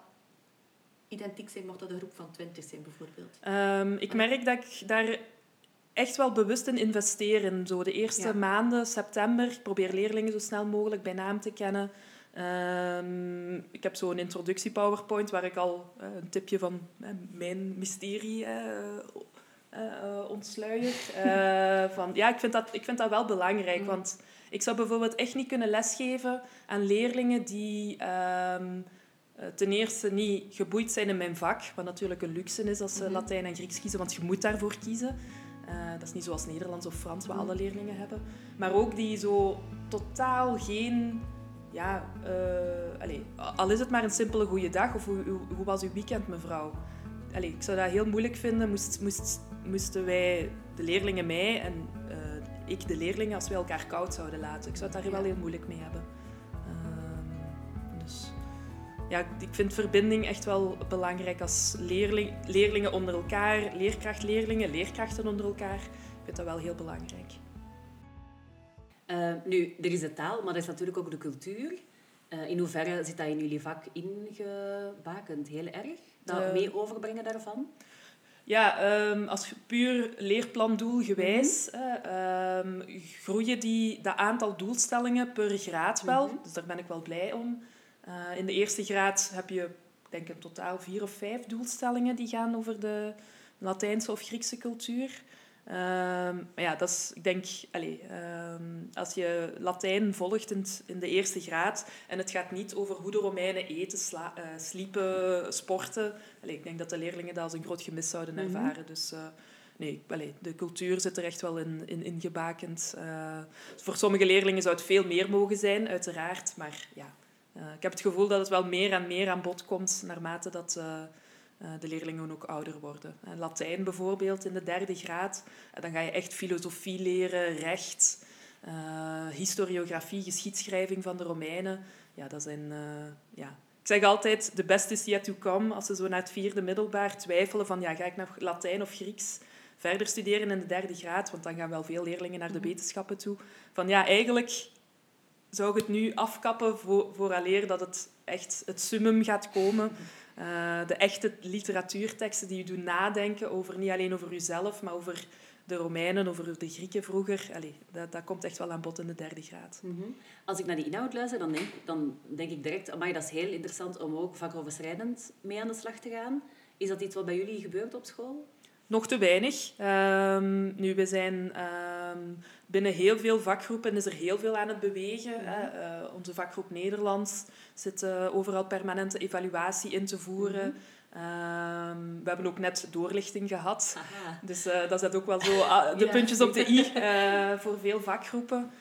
identiek zijn, mocht dat een groep van 20 zijn bijvoorbeeld? Um, ik merk dat ik daar echt wel bewust in investeer. In zo de eerste maanden, september, ik probeer leerlingen zo snel mogelijk bij naam te kennen. Um, ik heb zo'n introductie PowerPoint waar ik al uh, een tipje van uh, mijn mysterie uh, ontsluier. van, ja, ik vind, dat, ik vind dat wel belangrijk, mm. want ik zou bijvoorbeeld echt niet kunnen lesgeven aan leerlingen die... Um, eh, ten eerste niet geboeid zijn in mijn vak, wat natuurlijk een luxe is als ze mhm. Latijn en Grieks kiezen, want je moet daarvoor kiezen. Uh, dat is niet zoals Nederlands of Frans, wat alle leerlingen hebben. Maar ook die zo totaal geen... Ja, uh, allez, al is het maar een simpele goede dag, of hoe, hoe, was uw weekend, mevrouw? Allez, ik zou dat heel moeilijk vinden, moest, moest, moesten wij, de leerlingen mij en uh, ik de leerlingen, als wij elkaar koud zouden laten. Ik zou het daar wel heel moeilijk mee hebben ja, ik vind verbinding echt wel belangrijk als leerling, leerlingen onder elkaar, leerkracht-leerlingen, leerkrachten onder elkaar. Ik vind dat wel heel belangrijk. Uh, nu, er is de taal, maar er is natuurlijk ook de cultuur. Uh, in hoeverre zit dat in jullie vak ingebakend? Heel erg? Dat uh, mee overbrengen daarvan? Ja, um, als puur leerplandoel gewijs mm -hmm. um, groeien die, dat aantal doelstellingen per graad wel. Mm -hmm. Dus daar ben ik wel blij om. Uh, in de eerste graad heb je, denk ik, in totaal vier of vijf doelstellingen die gaan over de Latijnse of Griekse cultuur. Um, maar ja, dat is, ik denk, allez, um, als je Latijn volgt in, in, de eerste graad en het gaat niet over hoe de Romeinen eten, sla, uh, sliepen, sporten. Allez, ik denk dat de leerlingen dat als een groot gemis zouden mhm. ervaren. Mm -hmm. Dus uh, nee, allez, de cultuur zit er echt wel in, in ingebakend. voor sommige leerlingen zou het veel meer mogen zijn, uiteraard. Maar ja, ik heb het gevoel dat het wel meer en meer aan bod komt naarmate dat de leerlingen ook ouder worden. Latijn bijvoorbeeld in de derde graad, dan ga je echt filosofie leren, recht, historiografie, geschiedschrijving van de Romeinen. Ja, dat zijn... ja. Ik zeg altijd, de beste is yet to come. Als ze zo naar het vierde middelbaar twijfelen van, ja, ga ik naar Latijn of Grieks verder studeren in de derde graad? Want dan gaan wel veel leerlingen naar de mhm. wetenschappen toe. Van ja, eigenlijk zou ik het nu afkappen voor, vooraleer dat het echt het summum gaat komen. Uh, de echte literatuurteksten die je doen nadenken over niet alleen over jezelf, maar over de Romeinen, over de Grieken vroeger. Allee, dat, dat komt echt wel aan bod in de derde graad. -hmm. Als ik naar die inhoud luister, dan denk, dan denk ik direct... Maar dat is heel interessant om ook vakoverschrijdend mee aan de slag te gaan. Is dat iets wat bij jullie gebeurt op school? Nog te weinig. Um, nu, we zijn ehm, binnen heel veel vakgroepen is er heel veel aan het bewegen. Hè. Uh, onze vakgroep Nederlands zit uh, overal permanente evaluatie in te voeren. Mm we hebben ook net doorlichting gehad. Aha. Dus uh, dat zet ook wel zo ah, de puntjes op de i [laughs] voor veel vakgroepen.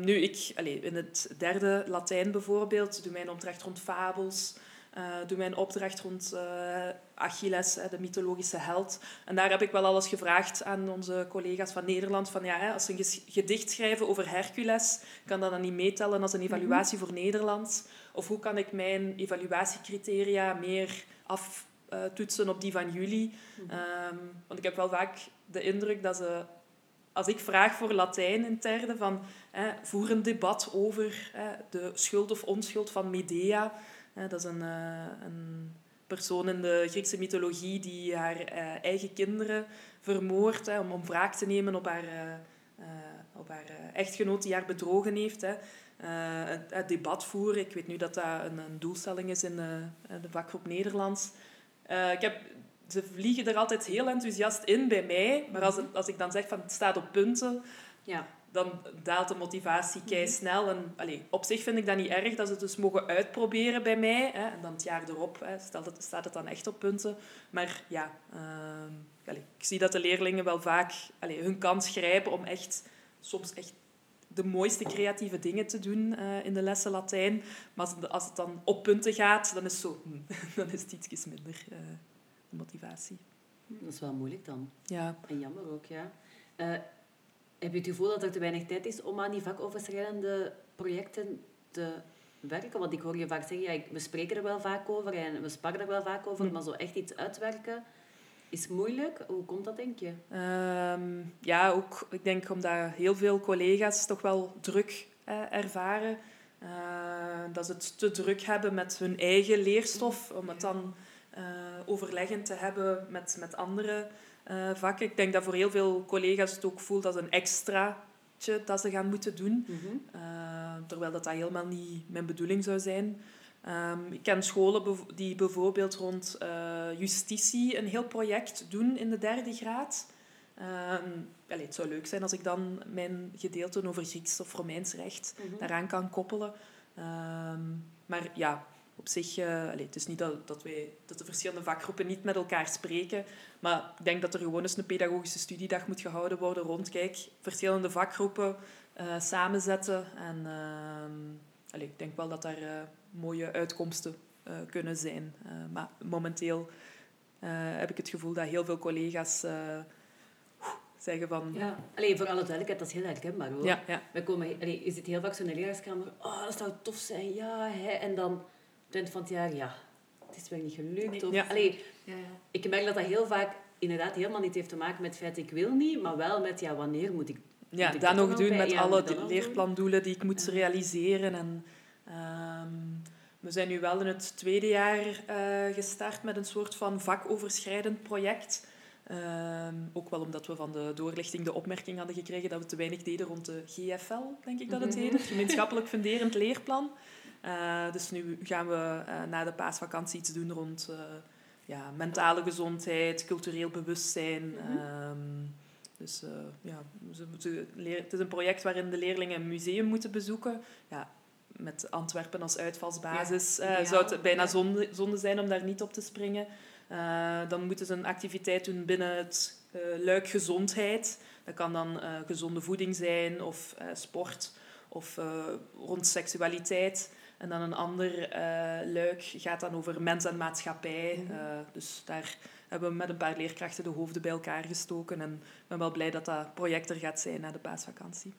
nu, ik, allez, in het derde Latijn bijvoorbeeld, doe mijn opdracht rond fabels. Uh, doe mijn opdracht rond uh, Achilles, de mythologische held. En daar heb ik wel alles gevraagd aan onze collega's van Nederland. Van, ja, hè, als ze een gedicht schrijven over Hercules, kan dat dan niet meetellen als een evaluatie voor Nederland? Of hoe kan ik mijn evaluatiecriteria meer aftoetsen op die van jullie? Um, want ik heb wel vaak de indruk dat ze... Als ik vraag voor Latijn in terde, van voer een debat over de schuld of onschuld van Medea dat is een, eh, een persoon in de Griekse mythologie die haar eh, eigen kinderen vermoordt om, om wraak te nemen op haar, eh, op haar echtgenoot die haar bedrogen heeft. Hè. Het, debat voeren. Ik weet nu dat dat een, een doelstelling is in de, de vakgroep Nederlands. ik heb, ze vliegen er altijd heel enthousiast in bij mij, maar als, als ik dan zeg van het staat op punten, ja dan daalt de motivatie kei mhm. snel. En allee, op zich vind ik dat niet erg dat ze het dus mogen uitproberen bij mij. Hè. En dan het jaar erop hè, staat, het, staat het dan echt op punten. Maar ja, uh, ik zie dat de leerlingen wel vaak allee, hun kans grijpen om echt soms echt de mooiste creatieve dingen te doen uh, in de lessen Latijn. Maar als het, als het, dan op punten gaat, dan is, zo, [laughs] dan is het iets minder uh, motivatie. Dat is wel moeilijk dan. Ja. En jammer ook, ja. Uh, heb je het gevoel dat er te weinig tijd is om aan die vakoverschrijdende projecten te werken? Want ik hoor je vaak zeggen, ja, we spreken er wel vaak over en we sparren er wel vaak over, hm. maar zo echt iets uitwerken is moeilijk. Hoe komt dat, denk je? Ehm, ja, ook, ik denk omdat heel veel collega's toch wel druk eh, ervaren. Uh, dat ze het te druk hebben met hun eigen leerstof, om het dan uh, overleggend te hebben met, met andere uh, vakken. Ik denk dat voor heel veel collega's het ook voelt als een extraatje dat ze gaan moeten doen. Mhm. Eh, terwijl dat, dat helemaal niet mijn bedoeling zou zijn. Um, ik ken scholen die bijvoorbeeld rond uh, justitie een heel project doen in de derde graad. Um, het zou leuk zijn als ik dan mijn gedeelten over Grieks of Romeins recht mm daaraan kan koppelen. Um, maar ja, op zich, uh, het is niet dat, dat, wij, dat de verschillende vakgroepen niet met elkaar spreken, maar ik denk dat er gewoon eens een pedagogische studiedag moet gehouden worden rond, kijk, verschillende vakgroepen uh, samenzetten. En uh, ik denk wel dat daar uh, mooie uitkomsten kunnen zijn. maar momenteel heb ik het gevoel dat heel veel collega's zeggen van... Ja, Allee, voor alle duidelijkheid, dat is heel herkenbaar hoor. Ja, ja. Wij komen, allee, je zit heel vaak zo in de leraarskamer, oh, dat zou tof zijn, ja, hè. En dan eind van het jaar, ja, het is wel niet gelukt. Of, ja. Allee, ja, ja. Ik merk dat dat heel vaak inderdaad helemaal niet heeft te maken met het feit ik wil niet, maar wel met ja, wanneer moet ik Ja, moet ik dat, nog doen met alle leerplandoelen die ik moet realiseren. En, um, we zijn nu wel in het tweede jaar uh, gestart met een soort van vakoverschrijdend project. Um, ook wel omdat we van de doorlichting de opmerking hadden gekregen dat we te weinig deden rond de GFL, denk ik dat het mhm. heet, het gemeenschappelijk funderend leerplan. Uh, dus nu gaan we uh, na de paasvakantie iets doen rond uh, ja, mentale gezondheid, cultureel bewustzijn. Mm -hmm. um, dus ja, het is een project waarin de leerlingen een museum moeten bezoeken. Ja, met Antwerpen als uitvalsbasis ja, zou het bijna zonde, zonde, zijn om daar niet op te springen. dan moeten ze een activiteit doen binnen het luik gezondheid. Dat kan dan gezonde voeding zijn of sport of rond seksualiteit. En dan een ander uh, luik gaat dan over mens en maatschappij. Mhm. Eh, dus daar hebben we met een paar leerkrachten de hoofden bij elkaar gestoken. En ik ben wel blij dat dat project er gaat zijn na de paasvakantie.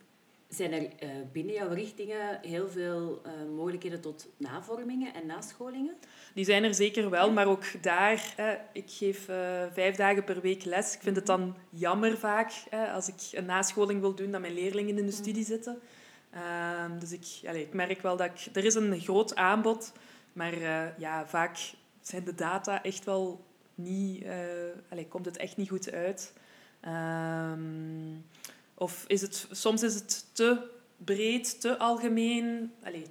Zijn er uh, binnen jouw richtingen heel veel mogelijkheden tot navormingen en nascholingen? Die zijn er zeker wel, maar ook daar, ik geef vijf dagen per week les. Ik vind het dan jammer vaak, als ik een nascholing wil doen, dat mijn leerlingen in de studie zitten. Um, dus ik, allez, ik merk wel dat ik... Er is een groot aanbod, maar uh, ja, vaak zijn de data echt wel niet... Uh, allez, komt het echt niet goed uit. Um, of is het... Soms is het te breed, te algemeen. Allez,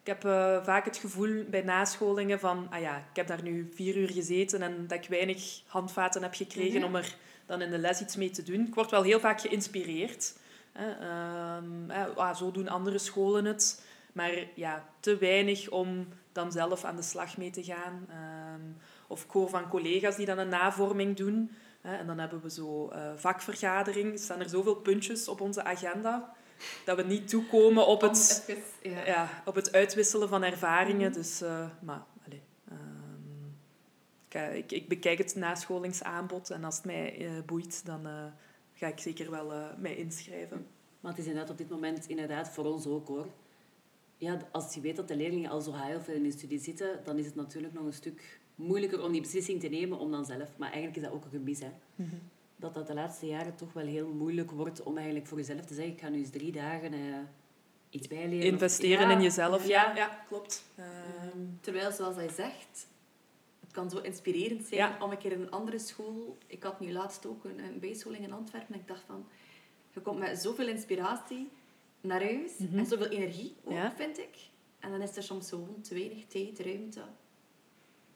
ik heb uh, vaak het gevoel bij nascholingen van, ah ja, ik heb daar nu vier uur gezeten en dat ik weinig handvaten heb gekregen mhm. om er dan in de les iets mee te doen. Ik word wel heel vaak geïnspireerd. Ehm, ah, zo doen andere scholen het. Maar ja, te weinig om dan zelf aan de slag mee te gaan. Um, of ik hoor van collega's die dan een navorming doen. Hè, en dan hebben we zo uh, vakvergadering. Er staan er zoveel puntjes op onze agenda dat we niet toekomen op het, ja. ja. op het uitwisselen van ervaringen. Mm Dus, uh, maar, allez, um, ik, ik, bekijk het nascholingsaanbod en als het mij uh, boeit, dan ga ik zeker wel mij inschrijven. Maar het is inderdaad op dit moment inderdaad voor ons ook hoor. Ja, als je weet dat de leerlingen al zo heel veel in de studie zitten, dan is het natuurlijk nog een stuk moeilijker om die beslissing te nemen om dan zelf. Maar eigenlijk is dat ook een gemis. Hè. Mm -hmm dat dat de laatste jaren toch wel heel moeilijk wordt om eigenlijk voor jezelf te zeggen, ik ga nu eens drie dagen uh, iets bijleren. Investeren in jezelf, ja, ja klopt. Ehm, terwijl, zoals hij zegt, kan zo inspirerend zijn om een keer in een andere school... Ik had nu laatst ook een, een bijscholing in Antwerpen en ik dacht van... Je komt met zoveel inspiratie naar huis mhm. en zoveel energie ook, vind ik. En dan is er soms gewoon te weinig tijd, ruimte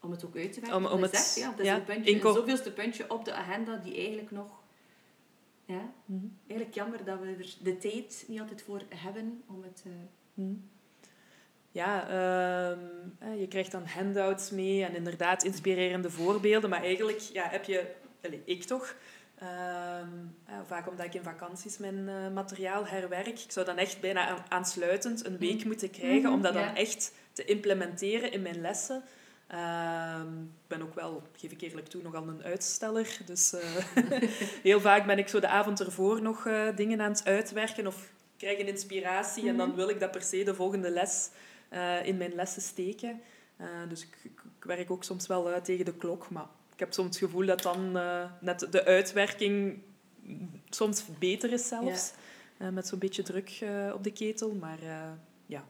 om het ook uit te werken. Om, om het, zegt, ja, dat is een, puntje, een zoveelste puntje op de agenda die eigenlijk nog... Ja, mm eigenlijk jammer dat we er de tijd niet altijd voor hebben om het... Uh... Mm Ja, uh, je krijgt dan handouts mee en inderdaad inspirerende voorbeelden. Maar eigenlijk ja, heb je... Allez, ik toch... Ehm, vaak omdat ik in vakanties mijn uh, materiaal herwerk. Ik zou dan echt bijna aansluitend een week mhm. moeten krijgen om dat dan echt te implementeren in mijn lessen. Ehm, ik ben ook wel, geef ik eerlijk toe, nogal een uitsteller. Dus uh, [laughs] heel vaak ben ik zo de avond ervoor nog uh, dingen aan het uitwerken of krijg een inspiratie en dan mhm. wil ik dat per se de volgende les uh, in mijn lessen steken. dus ik, ik, ik, werk ook soms wel tegen de klok, maar ik heb soms het gevoel dat dan net de uitwerking soms beter is zelfs. met zo'n beetje druk op de ketel, maar ja,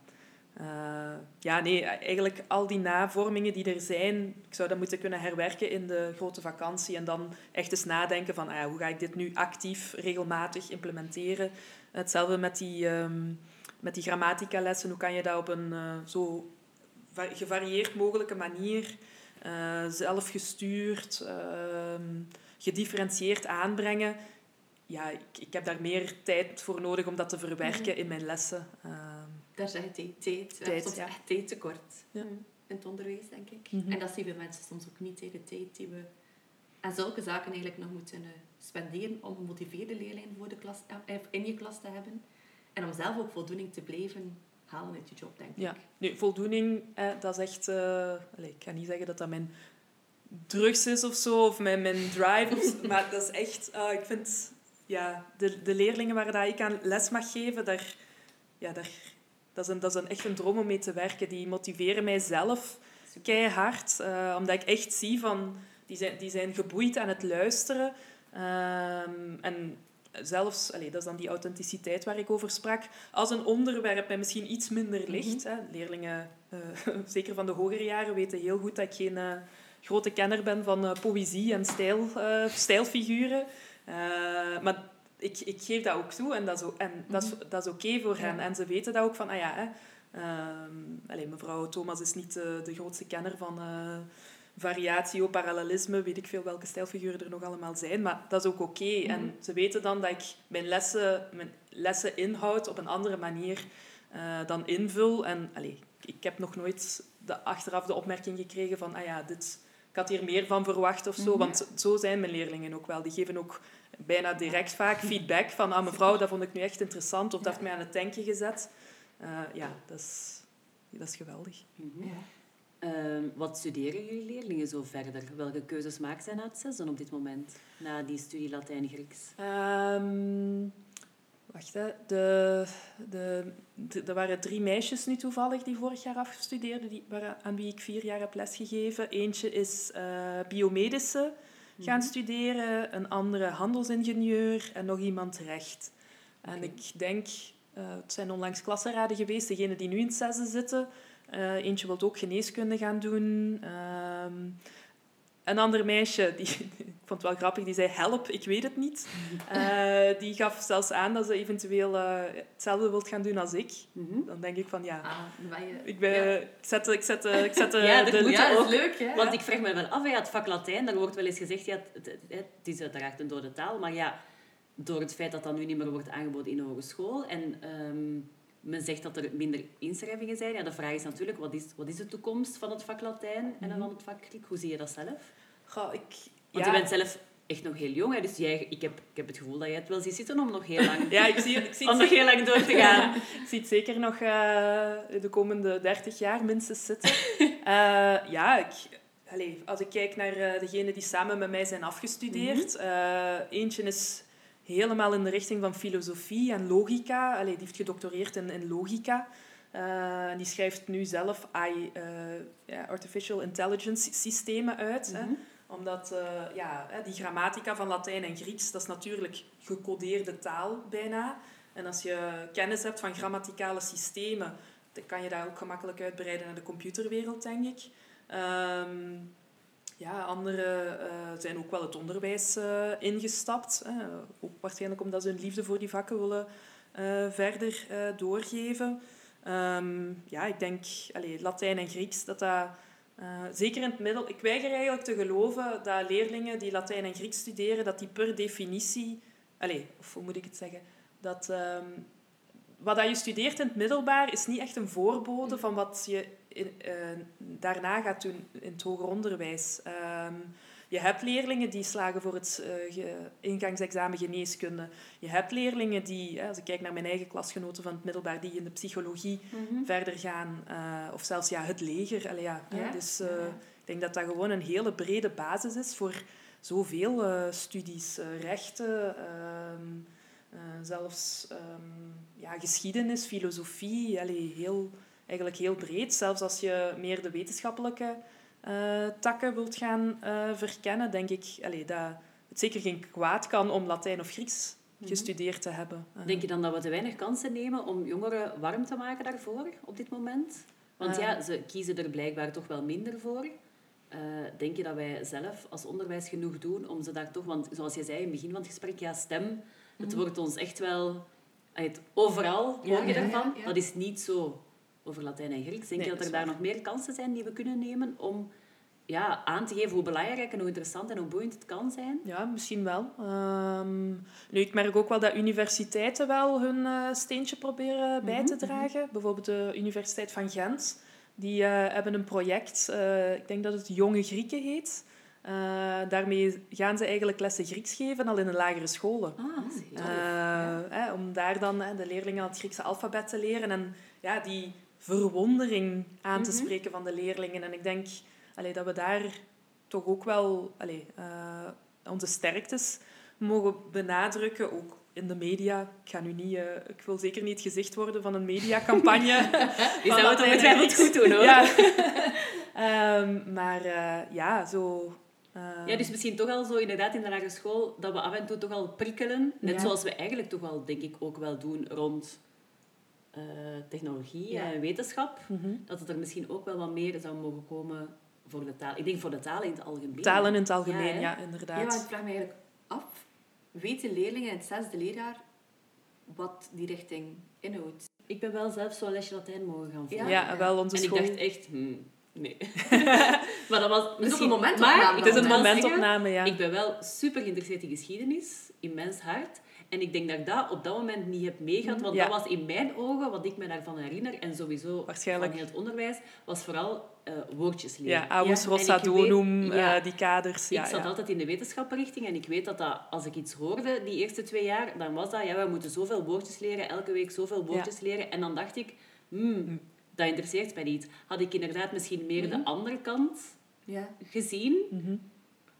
ja, nee, eigenlijk al die navormingen die er zijn, ik zou dat moeten kunnen herwerken in de grote vakantie en dan echt eens nadenken van ah, hoe ga ik dit nu actief, regelmatig implementeren. Hetzelfde met die, um, met die grammatica-lessen, hoe kan je dat op een uh, zo gevarieerd mogelijke manier, uh, zelfgestuurd, uh, gedifferentieerd aanbrengen. Ja, ik, ik heb daar meer tijd voor nodig om dat te verwerken mhm. in mijn lessen. Daar zeg je tijd. Tijd. We soms ja. echt tijdtekort ja. in het onderwijs, denk ik. Mhm. En dat zien we mensen soms ook niet, de tijd die we aan zulke zaken eigenlijk nog moeten uh, spenderen om gemotiveerde leerlingen voor de klas, in je klas te hebben. En om zelf ook voldoening te blijven halen uit je job, denk ja. ik. Nu, voldoening, eh, dat is echt... allez, ik ga niet zeggen dat dat mijn drugs is of zo, of mijn, mijn drive, of, [laughs] maar dat is echt... ik vind... Ja, de, de leerlingen waar dat ik aan les mag geven, daar, ja, daar dat is, een, dat is een, echt een droom om mee te werken. Die motiveren mij zelf keihard. Uh, omdat ik echt zie van... Die zijn, die zijn geboeid aan het luisteren. Ehm, en zelfs, allez, dat is dan die authenticiteit waar ik over sprak, als een onderwerp mij misschien iets minder mhm. ligt. hè. Leerlingen, uh, [laughs] zeker van de hogere jaren, weten heel goed dat ik geen uh, grote kenner ben van poëzie en stijl, stijlfiguren. maar ik, ik geef dat ook toe en dat is, en dat is, mhm. dat is oké voor hen. En ze weten dat ook van, ah ja, hè, uh, mevrouw Thomas is niet de, grootste kenner van variatio, parallelisme, weet ik veel welke stijlfiguren er nog allemaal zijn, maar dat is ook oké. En mhm. ze weten dan dat ik mijn lessen, mijn lessen inhoud op een andere manier uh, dan invul. En allee, ik heb nog nooit de, achteraf de opmerking gekregen van, ah ja, dit, ik had hier meer van verwacht of zo. Mhm. Want zo zijn mijn leerlingen ook wel. Die geven ook bijna direct vaak feedback van ah, mevrouw, dat vond ik nu echt interessant of dat heeft mij aan het denken gezet. Uh, ja, dat is, dat is geweldig. Mhm. Uh, wat studeren jullie leerlingen zo verder? Welke keuzes maken zij na het zesde op dit moment, na die studie Latijn-Grieks? Um, wacht, hè. De, de, de, er waren drie meisjes nu toevallig die vorig jaar afgestudeerden, die, aan wie ik vier jaar heb lesgegeven. Eentje is uh, biomedische gaan mhm. studeren, een andere handelsingenieur en nog iemand recht. En ik denk, uh, het zijn onlangs klassenraden geweest, degene die nu in het zesde zitten. Uh, eentje wil ook geneeskunde gaan doen. Uh, een ander meisje, [laughs] die, ik vond het wel grappig, die zei help, ik weet het niet. Uh, [laughs] die gaf zelfs aan dat ze eventueel uh, hetzelfde wilt gaan doen als ik. Mm -hmm. Dan denk ik van ja, ah, je, ik, ben, ja. ik zet, ik zet, ik zet [laughs] ja, de, de ja, ook. leuk, hè? Want ik vraag me wel af, ja, het vak Latijn, daar wordt wel eens gezegd, ja, het, het, het is uiteraard een dode taal, maar ja, door het feit dat dat nu niet meer wordt aangeboden in de hogeschool en um, men zegt dat er minder inschrijvingen zijn. Ja, de vraag is natuurlijk, wat is, wat is de toekomst van het vak Latijn en mm -hmm. van het vak Griek? Hoe zie je dat zelf? Goh, ik, Want ja. je bent zelf echt nog heel jong, hè? dus jij, ik, heb, ik heb het gevoel dat jij het wel ziet zitten om nog heel lang, [laughs] ja, ik zie, ik zie om nog heel lang door te gaan. [laughs] ik zie het zeker nog uh, de komende 30 jaar minstens zitten. uh, [laughs] ja, ik, allez, als ik kijk naar uh, degenen die samen met mij zijn afgestudeerd, mm -hmm. eentje is helemaal in de richting van filosofie en logica. Allee, die heeft gedoctoreerd in, in logica. Uh, die schrijft nu zelf AI, uh, ja, artificial intelligence systemen uit. Mm -hmm. hè, mhm. omdat uh, ja, die grammatica van Latijn en Grieks, dat is natuurlijk gecodeerde taal bijna. En als je kennis hebt van grammaticale systemen, dan kan je daar ook gemakkelijk uitbreiden naar de computerwereld, denk ik. Um, ja, anderen uh, zijn ook wel het onderwijs uh, ingestapt. Hè. Ook waarschijnlijk omdat ze hun liefde voor die vakken willen uh, verder doorgeven. Um, ja, ik denk allez, Latijn en Grieks, dat dat... zeker in het middel... Ik weiger eigenlijk te geloven dat leerlingen die Latijn en Grieks studeren, dat die per definitie... Allez, of hoe moet ik het zeggen? Dat... Um, wat dat je studeert in het middelbaar is niet echt een voorbode van wat je in, uh, daarna gaat doen in het hoger onderwijs. Um, je hebt leerlingen die slagen voor het uh, ingangsexamen geneeskunde. Je hebt leerlingen die, als ik kijk naar mijn eigen klasgenoten van het middelbaar, die in de psychologie mm -hmm. verder gaan. Uh, of zelfs ja, het leger. Allee, ja, ja. Dus ja. ik denk dat dat gewoon een hele brede basis is voor zoveel studies. rechten, um, zelfs um, ja, geschiedenis, filosofie. Allee, heel eigenlijk heel breed. Zelfs als je meer de wetenschappelijke uh, takken wilt gaan uh, verkennen, denk ik allee, dat het zeker geen kwaad kan om Latijn of Grieks mhm. gestudeerd te hebben. Uh. Denk je dan dat we te weinig kansen nemen om jongeren warm te maken daarvoor op dit moment? Want ja, ze kiezen er blijkbaar toch wel minder voor. denk je dat wij zelf als onderwijs genoeg doen om ze daar toch... Want zoals je zei in het begin van het gesprek, ja, stem, het mhm. wordt ons echt wel... Het, overal hoor je ervan. Dat is niet zo over Latijn en Grieks. Denk nee, je dat er daar nog meer kansen zijn die we kunnen nemen om ja, aan te geven hoe belangrijk en hoe interessant en hoe boeiend het kan zijn? Ja, misschien wel. Um, nu, ik merk ook wel dat universiteiten wel hun uh, steentje proberen bij mm -hmm. te dragen. Bijvoorbeeld de Universiteit van Gent. Die uh, hebben een project, uh, ik denk dat het Jonge Grieken heet. daarmee gaan ze eigenlijk lessen Grieks geven al in de lagere scholen. Ah, ja. om daar dan de leerlingen het Griekse alfabet te leren. En ja, die verwondering aan te mhm. spreken van de leerlingen. En ik denk allee, dat we daar toch ook wel allee, uh, onze sterktes mogen benadrukken, ook in de media. Ik, ga nu niet, uh, ik wil zeker niet het gezicht worden van een mediacampagne. [laughs] Die zou het ongetwijfeld goed doen, hoor. Ja. um, [laughs] maar uh, ja, zo... Um... Ja, dus misschien toch al zo inderdaad in de lagere school, dat we af en toe toch al prikkelen. Net ja. zoals we eigenlijk toch wel, denk ik, ook wel doen rond uh, technologie ja. en wetenschap, mm -hmm. dat het er misschien ook wel wat meer zou mogen komen voor de taal. Ik denk voor de taal in het algemeen. Talen in het algemeen, ja, ja inderdaad. Ja, maar ik vraag me eigenlijk af, weten leerlingen in het zesde leerjaar wat die richting inhoudt? Ik ben wel zelf zo'n lesje Latijn mogen gaan volgen. Ja, ja, wel onze en school. En ik dacht echt, hmm, nee. [laughs] maar dat was misschien een momentopname. Maar, het is een momentopname, ja. Ik ben wel super geïnteresseerd in geschiedenis, in mens hart. En ik denk dat ik dat op dat moment niet heb meegehad, want ja. dat was in mijn ogen, wat ik me daarvan herinner, en sowieso Waarschijnlijk. van heel het onderwijs, was vooral uh, woordjes leren. Ja, Aulus ja. Rossa Donum, ja. uh, die kaders. Ja, ik zat altijd in de wetenschappenrichting en ik weet dat, dat als ik iets hoorde die eerste twee jaar, dan was dat, ja, we moeten zoveel woordjes leren, elke week zoveel woordjes leren. En dan dacht ik, hmm, dat interesseert mij niet. Had ik inderdaad misschien meer mm -hmm. de andere kant gezien, mm -hmm.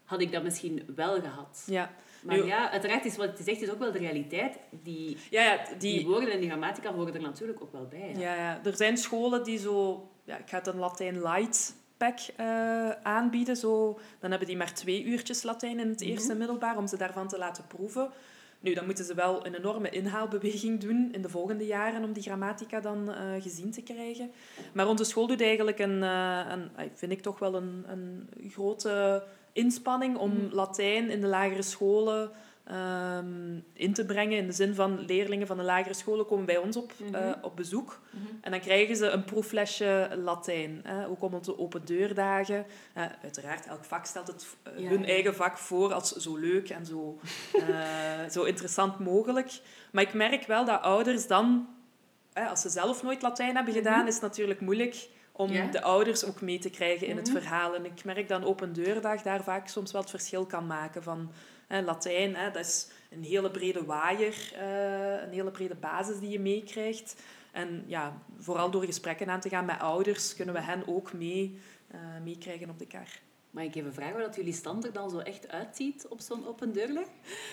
had ik dat misschien wel gehad. Ja. Maar nu, ja, uiteraard is wat je zegt is ook wel de realiteit. Die, ja, ja, die, die woorden en die grammatica horen er natuurlijk ook wel bij. Ja, ja. Er zijn scholen die zo... Ja, ik ga het een Latijn light pack uh, aanbieden. Zo, dan hebben die maar twee uurtjes Latijn in het eerste mm -hmm. middelbaar om ze daarvan te laten proeven. Nu, dan moeten ze wel een enorme inhaalbeweging doen in de volgende jaren om die grammatica dan uh, gezien te krijgen. Maar onze school doet eigenlijk een, uh, een vind ik toch wel een, een grote inspanning om mm. Latijn in de lagere scholen um, in te brengen. In de zin van leerlingen van de lagere scholen komen bij ons op, mm -hmm. uh, op bezoek. Mm -hmm. En dan krijgen ze een proeflesje Latijn. Hè. Ook om onze open deurdagen. Uh, uiteraard, elk vak stelt het uh, ja, hun ja. eigen vak voor als zo leuk en zo, [laughs] zo interessant mogelijk. Maar ik merk wel dat ouders dan, als ze zelf nooit Latijn hebben gedaan, -hmm. is het natuurlijk moeilijk om ja? de ouders ook mee te krijgen in het verhaal. En ik merk dat een open deurdag daar vaak soms wel het verschil kan maken van Hè, Latijn, hè, dat is een hele brede waaier, uh, een hele brede basis die je meekrijgt. En ja, vooral door gesprekken aan te gaan met ouders, kunnen we hen ook mee, uh, meekrijgen op de kar. Mag ik even vragen hoe dat jullie stand er dan zo echt uitziet op zo'n open deurdag?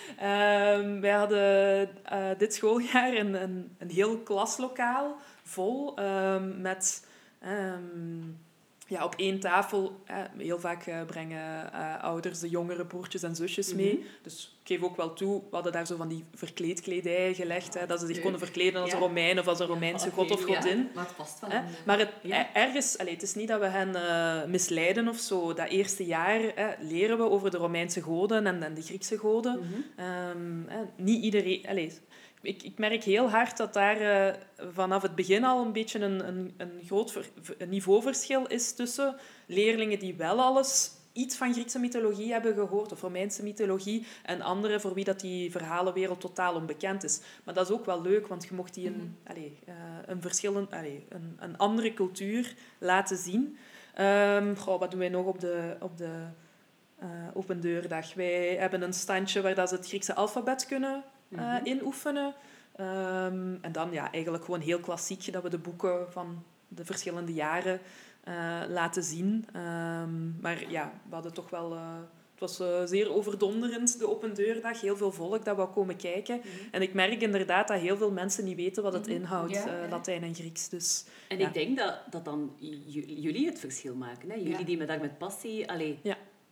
Um, wij hadden uh, dit schooljaar een, een, een heel klaslokaal vol um, met... Um, ja, op één tafel, eh, heel vaak uh, brengen uh, ouders de jongere broertjes en zusjes mee. Mm -hmm. Dus ik geef ook wel toe, we hadden daar zo van die verkleedkledij gelegd, hè, dat ze zich konden verkleden als ja. een Romein of als een Romeinse ja, god of godin. Ja, maar het past wel. Maar het, ergens, allez, het is niet dat we hen misleiden of zo. Dat eerste jaar leren we over de Romeinse goden en, en de Griekse goden. Mm -hmm. um, niet iedereen... Allez, ik, ik merk heel hard dat daar uh, vanaf het begin al een beetje een, een, een groot ver, een niveauverschil is tussen leerlingen die wel alles iets van Griekse mythologie hebben gehoord, of Romeinse mythologie, en anderen voor wie dat die verhalenwereld totaal onbekend is. Maar dat is ook wel leuk, want je mocht die een, mm allez, uh, een, verschillend, allez, een, een andere cultuur laten zien. Um, goh, wat doen wij nog op de, op de uh, open deurdag? Wij hebben een standje waar dat ze het Griekse alfabet kunnen uh, mm -hmm. inoefenen. Um, en dan ja, eigenlijk gewoon heel klassiek dat we de boeken van de verschillende jaren uh, laten zien. Um, maar ja, we hadden toch wel... Uh, het was zeer overdonderend, de open deurdag. Heel veel volk dat wou komen kijken. Mm -hmm. En ik merk inderdaad dat heel veel mensen niet weten wat het inhoudt, ja, ja. Latijn en Grieks. Dus, en ja. ik denk dat, dat dan jullie het verschil maken. Hè? Jullie die me daar met passie... Allee,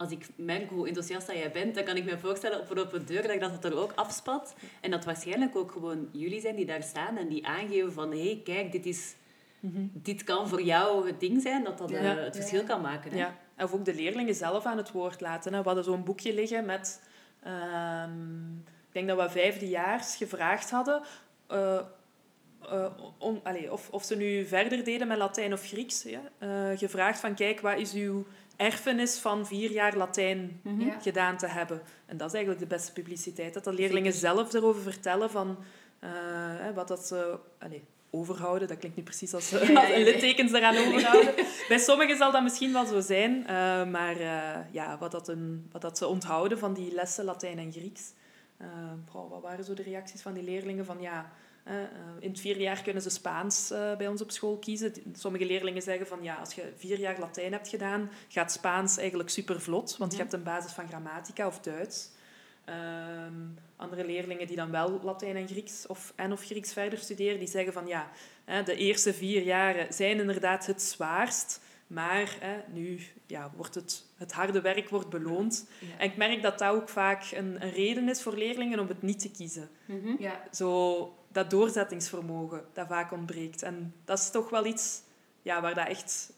als ik merk hoe enthousiast dat jij bent, dan kan ik me voorstellen op een open deur dat het er ook afspat. En dat waarschijnlijk ook gewoon jullie zijn die daar staan en die aangeven van hé, hey, kijk, dit, is, mm -hmm. dit kan voor jou het ding zijn, dat dat ja. uh, het verschil ja. kan maken. Hè? Ja. Of ook de leerlingen zelf aan het woord laten. Hè. We hadden zo'n boekje liggen met... Um, ik denk dat we vijfdejaars gevraagd hadden... Uh, uh, om, allez, of, of ze nu verder deden met Latijn of Grieks. Ja? Uh, gevraagd van, kijk, wat is uw erfenis van vier jaar Latijn mm -hmm. gedaan te hebben. En dat is eigenlijk de beste publiciteit. Dat de leerlingen Zeker. zelf erover vertellen van uh, wat dat ze allez, overhouden. Dat klinkt niet precies als, uh, [laughs] als littekens eraan overhouden. Bij sommigen zal dat misschien wel zo zijn. Uh, maar ja, wat, dat een, wat dat ze onthouden van die lessen Latijn en Grieks. Bro, wat waren zo de reacties van die leerlingen? Van ja, uh, in het vierde jaar kunnen ze Spaans uh, bij ons op school kiezen. Sommige leerlingen zeggen van ja, als je vier jaar Latijn hebt gedaan, gaat Spaans eigenlijk super vlot, want je hebt een basis van grammatica of Duits. Um, andere leerlingen die dan wel Latijn en Grieks of, en of Grieks verder studeren, die zeggen van ja, de eerste vier jaren zijn inderdaad het zwaarst, maar nu ja, wordt het, het harde werk wordt beloond. Ja. En ik merk dat dat ook vaak een, een, reden is voor leerlingen om het niet te kiezen. Mm -hmm. ja. Zo, dat doorzettingsvermogen dat vaak ontbreekt. En dat is toch wel iets ja, waar dat echt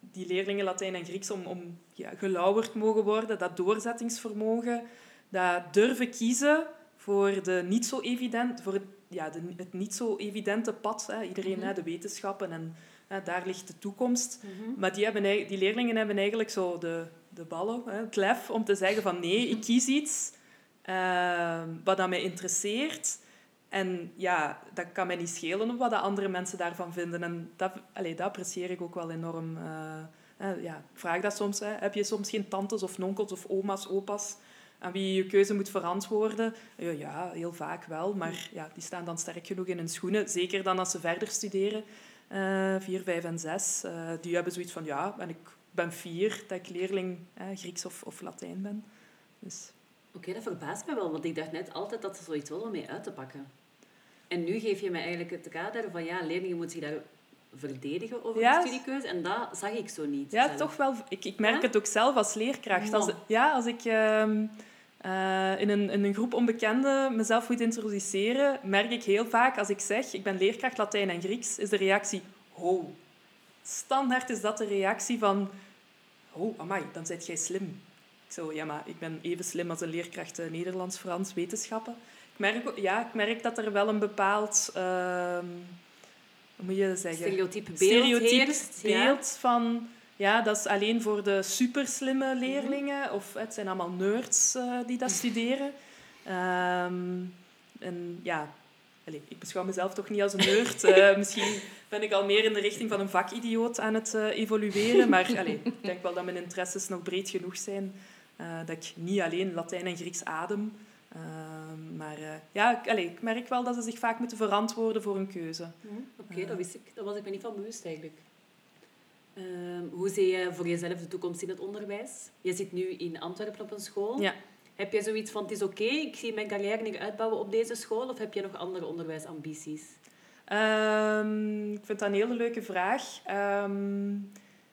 die leerlingen Latijn en Grieks om, om ja, gelauwerd mogen worden. Dat doorzettingsvermogen, dat durven kiezen voor, de niet zo evident, voor het, ja, de, het niet zo evidente pad. Hè. Iedereen, mm -hmm. hè, de wetenschappen en hè, daar ligt de toekomst. Mm -hmm. Maar die, hebben, die leerlingen hebben eigenlijk zo de, de ballen, hè, het lef, om te zeggen van nee, ik kies iets uh, wat dat mij interesseert en ja, dat kan mij niet schelen wat de andere mensen daarvan vinden. En dat, allee, dat apprecieer ik ook wel enorm. Uh, uh, ja, ik vraag dat soms. Hè. Heb je soms geen tantes of nonkels of oma's, opa's aan wie je je keuze moet verantwoorden? Ja, ja, heel vaak wel. Maar ja, die staan dan sterk genoeg in hun schoenen. Zeker dan als ze verder studeren. Uh, vier, vijf en zes. die hebben zoiets van, ja, en ik ben vier dat ik leerling Grieks of, of Latijn ben. Dus... Oké, okay, dat verbaast me wel. Want ik dacht net altijd dat ze zoiets wel mee uit te pakken. En nu geef je me eigenlijk het kader van ja, leerlingen moeten zich daar verdedigen over ja. de studiekeuze. En dat zag ik zo niet. Ja, zelf. toch wel. Ik, ik merk ja? het ook zelf als leerkracht. Als, ja, als ik... Um, uh, in, een, in een groep onbekenden mezelf moet introduceren, merk ik heel vaak als ik zeg ik ben leerkracht Latijn en Grieks, is de reactie ho. Standaard is dat de reactie van oh, amai, dan zit jij slim. Ik zo, ja, maar ik ben even slim als een leerkracht uh, Nederlands, Frans, wetenschappen. Ik merk, ja, ik merk dat er wel een bepaald... Uh, hoe moet je zeggen? Stereotype beeld, Stereotype beeld van ja, dat is alleen voor de superslimme leerlingen. Of het zijn allemaal nerds uh, die dat studeren. Um, en ja, allez, ik beschouw mezelf toch niet als een nerd. Uh, [laughs] misschien ben ik al meer in de richting van een vakidioot aan het uh, evolueren. Maar allez, ik denk wel dat mijn interesses nog breed genoeg zijn. dat ik niet alleen Latijn en Grieks adem. Ehm, maar ja, ik, allez, ik merk wel dat ze zich vaak moeten verantwoorden voor een keuze. Oké, dat wist ik. Dat was ik me niet van bewust eigenlijk. Ehm, hoe zie je voor jezelf de toekomst in het onderwijs? Je zit nu in Antwerpen op een school. Ja. Heb je zoiets van, het is oké, ik zie mijn carrière niet uitbouwen op deze school? Of heb je nog andere onderwijsambities? Um, ik vind dat een hele leuke vraag. Ehm,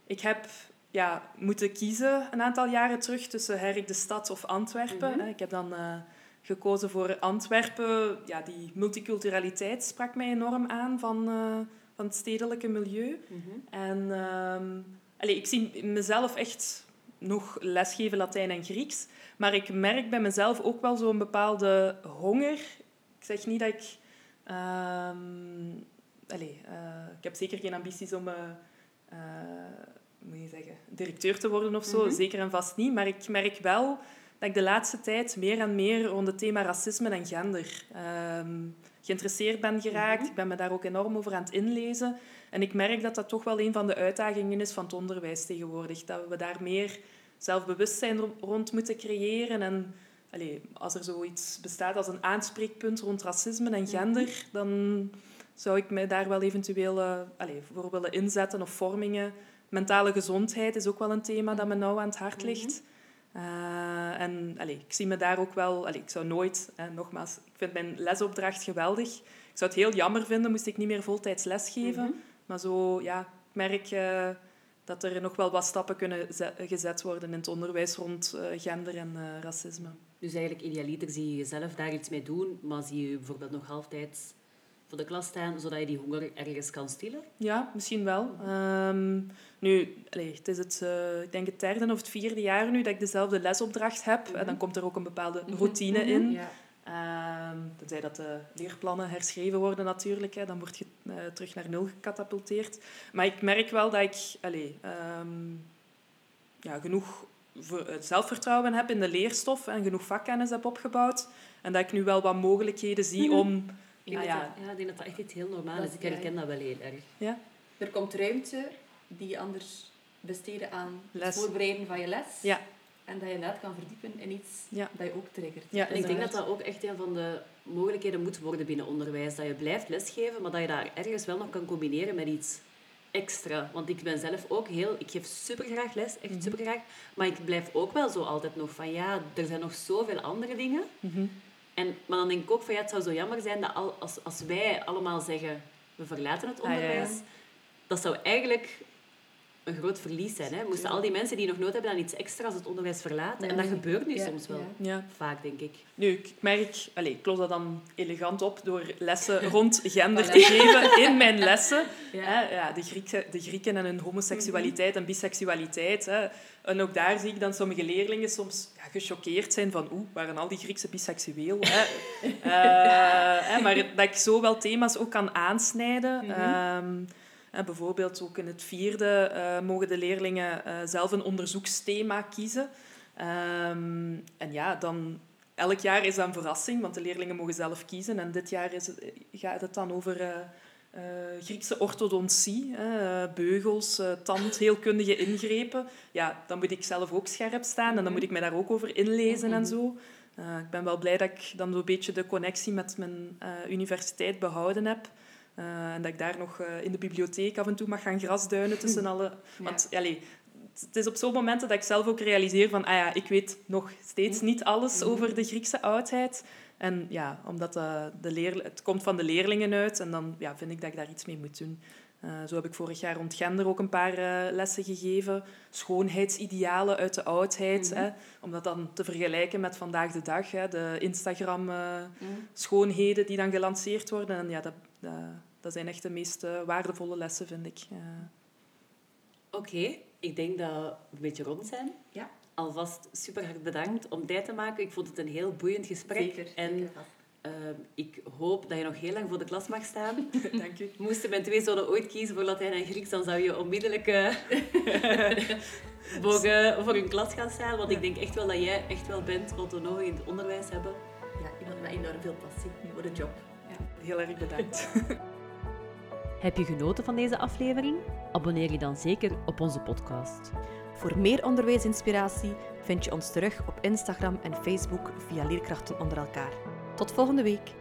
ik heb ja, moeten kiezen een aantal jaren terug tussen Herk de Stad of Antwerpen. Mhm. Ik heb dan uh, gekozen voor Antwerpen. Ja, die multiculturaliteit sprak mij enorm aan van... Uh, van het stedelijke milieu. Mhm. En um, allez, ik zie mezelf echt nog lesgeven Latijn en Grieks. Maar ik merk bij mezelf ook wel zo'n bepaalde honger. Ik zeg niet dat ik... Um, allez, uh, ik heb zeker geen ambities om... Uh, uh, moet je zeggen, directeur te worden of zo. Mhm. Zeker en vast niet. Maar ik merk wel dat ik de laatste tijd meer en meer rond het thema racisme en gender um, geïnteresseerd ben geraakt. Mhm. Ik ben me daar ook enorm over aan het inlezen. En ik merk dat dat toch wel een van de uitdagingen is van het onderwijs tegenwoordig. Dat we daar meer zelfbewustzijn rond moeten creëren. En allez, als er zoiets bestaat als een aanspreekpunt rond racisme en mhm. gender, dan zou ik me daar wel eventueel uh, allez, voor willen inzetten of vormingen. Mentale gezondheid is ook wel een thema dat me nauw aan het hart mhm. ligt. Uh, en allez, ik zie me daar ook wel... Allez, ik zou nooit, hè, nogmaals, ik vind mijn lesopdracht geweldig. Ik zou het heel jammer vinden moest ik niet meer voltijds lesgeven. Mm Maar zo, ja, ik merk uh, dat er nog wel wat stappen kunnen gezet worden in het onderwijs rond uh, gender en racisme. Dus eigenlijk idealiter zie je jezelf daar iets mee doen, maar zie je bijvoorbeeld nog halftijds voor de klas staan, zodat je die honger ergens kan stillen? Ja, misschien wel. Um, nu, allez, het is het, uh, ik denk het derde of het vierde jaar nu dat ik dezelfde lesopdracht heb. En dan komt er ook een bepaalde mhm. routine mhm. in. Ja. Um, tenzij dat de leerplannen herschreven worden natuurlijk. Hè, dan word je uh, terug naar nul gecatapulteerd. Maar ik merk wel dat ik allez, um, ja, genoeg zelfvertrouwen heb in de leerstof en genoeg vakkennis heb opgebouwd. En dat ik nu wel wat mogelijkheden zie mhm. om ja, ja. ja, ik denk dat dat echt iets heel normaal is. Ik herken dat wel heel erg. Ja? Er komt ruimte die je anders besteden aan het voorbereiden van je les. Ja. En dat je inderdaad kan verdiepen in iets dat je ook triggert. Ja, en ik denk dat dat ook echt een van de mogelijkheden moet worden binnen onderwijs. Dat je blijft lesgeven, maar dat je daar ergens wel nog kan combineren met iets extra. Want ik ben zelf ook heel... Ik geef supergraag les, echt mm supergraag. Maar ik blijf ook wel zo altijd nog van... Ja, er zijn nog zoveel andere dingen. Mhm. En, maar dan denk ik ook van ja, het zou zo jammer zijn dat al, als, als wij allemaal zeggen we verlaten het onderwijs, ah, dat zou eigenlijk een groot verlies zijn. Hè? Moesten al die mensen die nog nood hebben aan iets extra's het onderwijs verlaten. En dat gebeurt nu soms wel. Ja. Vaak, denk ik. Nu, ik merk... Allez, ik los dat dan elegant op door lessen [laughs] rond gender te geven in mijn lessen. Ja. ja de, Grieken, de Grieken en hun homoseksualiteit en biseksualiteit. Hè. En ook daar zie ik dan sommige leerlingen soms ja, gechoqueerd zijn van oeh, waren al die Griekse biseksueel? Hè? uh, [laughs] maar dat ik zo wel thema's ook kan aansnijden. Mhm. Ehm, bijvoorbeeld ook in het vierde uh, mogen de leerlingen uh, zelf een onderzoeksthema kiezen. Um, en ja, dan elk jaar is dat een verrassing, want de leerlingen mogen zelf kiezen. En dit jaar is het, gaat het dan over uh, Griekse orthodontie, beugels, tandheelkundige ingrepen. Ja, dan moet ik zelf ook scherp staan en dan moet ik mij daar ook over inlezen en zo. ik ben wel blij dat ik dan zo'n beetje de connectie met mijn universiteit behouden heb. Uh, en dat ik daar nog uh, in de bibliotheek af en toe mag gaan grasduinen tussen alle... Want ja. allez, het is op zo'n momenten dat ik zelf ook realiseer van... Ah ja, ik weet nog steeds niet alles mhm. over de Griekse oudheid. En ja, omdat uh, de leer, het komt van de leerlingen uit. En dan ja, vind ik dat ik daar iets mee moet doen. Uh, zo heb ik vorig jaar rond gender ook een paar uh, lessen gegeven. Schoonheidsidealen uit de oudheid. Mm -hmm. hè, om dat dan te vergelijken met vandaag de dag. Hè, de Instagram-schoonheden uh, mm. die dan gelanceerd worden. En ja, dat, dat, dat zijn echt de meest waardevolle lessen, vind ik. Oké, okay. ik denk dat we een beetje rond zijn. Ja. Alvast super hard bedankt om tijd te maken. Ik vond het een heel boeiend gesprek. Zeker, en zeker. Uh, ik hoop dat je nog heel lang voor de klas mag staan. [laughs] Dank u. Moesten mijn twee zonen ooit kiezen voor Latijn en Grieks, dan zou je onmiddellijk uh, [laughs] voor, voor een klas gaan staan. Want ik denk echt wel dat jij echt wel bent wat we nog in het onderwijs hebben. Ja, iemand met enorm veel passie voor de job. Ja. Heel erg bedankt. [laughs] Heb je genoten van deze aflevering? Abonneer je dan zeker op onze podcast. Voor meer onderwijsinspiratie vind je ons terug op Instagram en Facebook via Leerkrachten onder elkaar. Tot volgende week.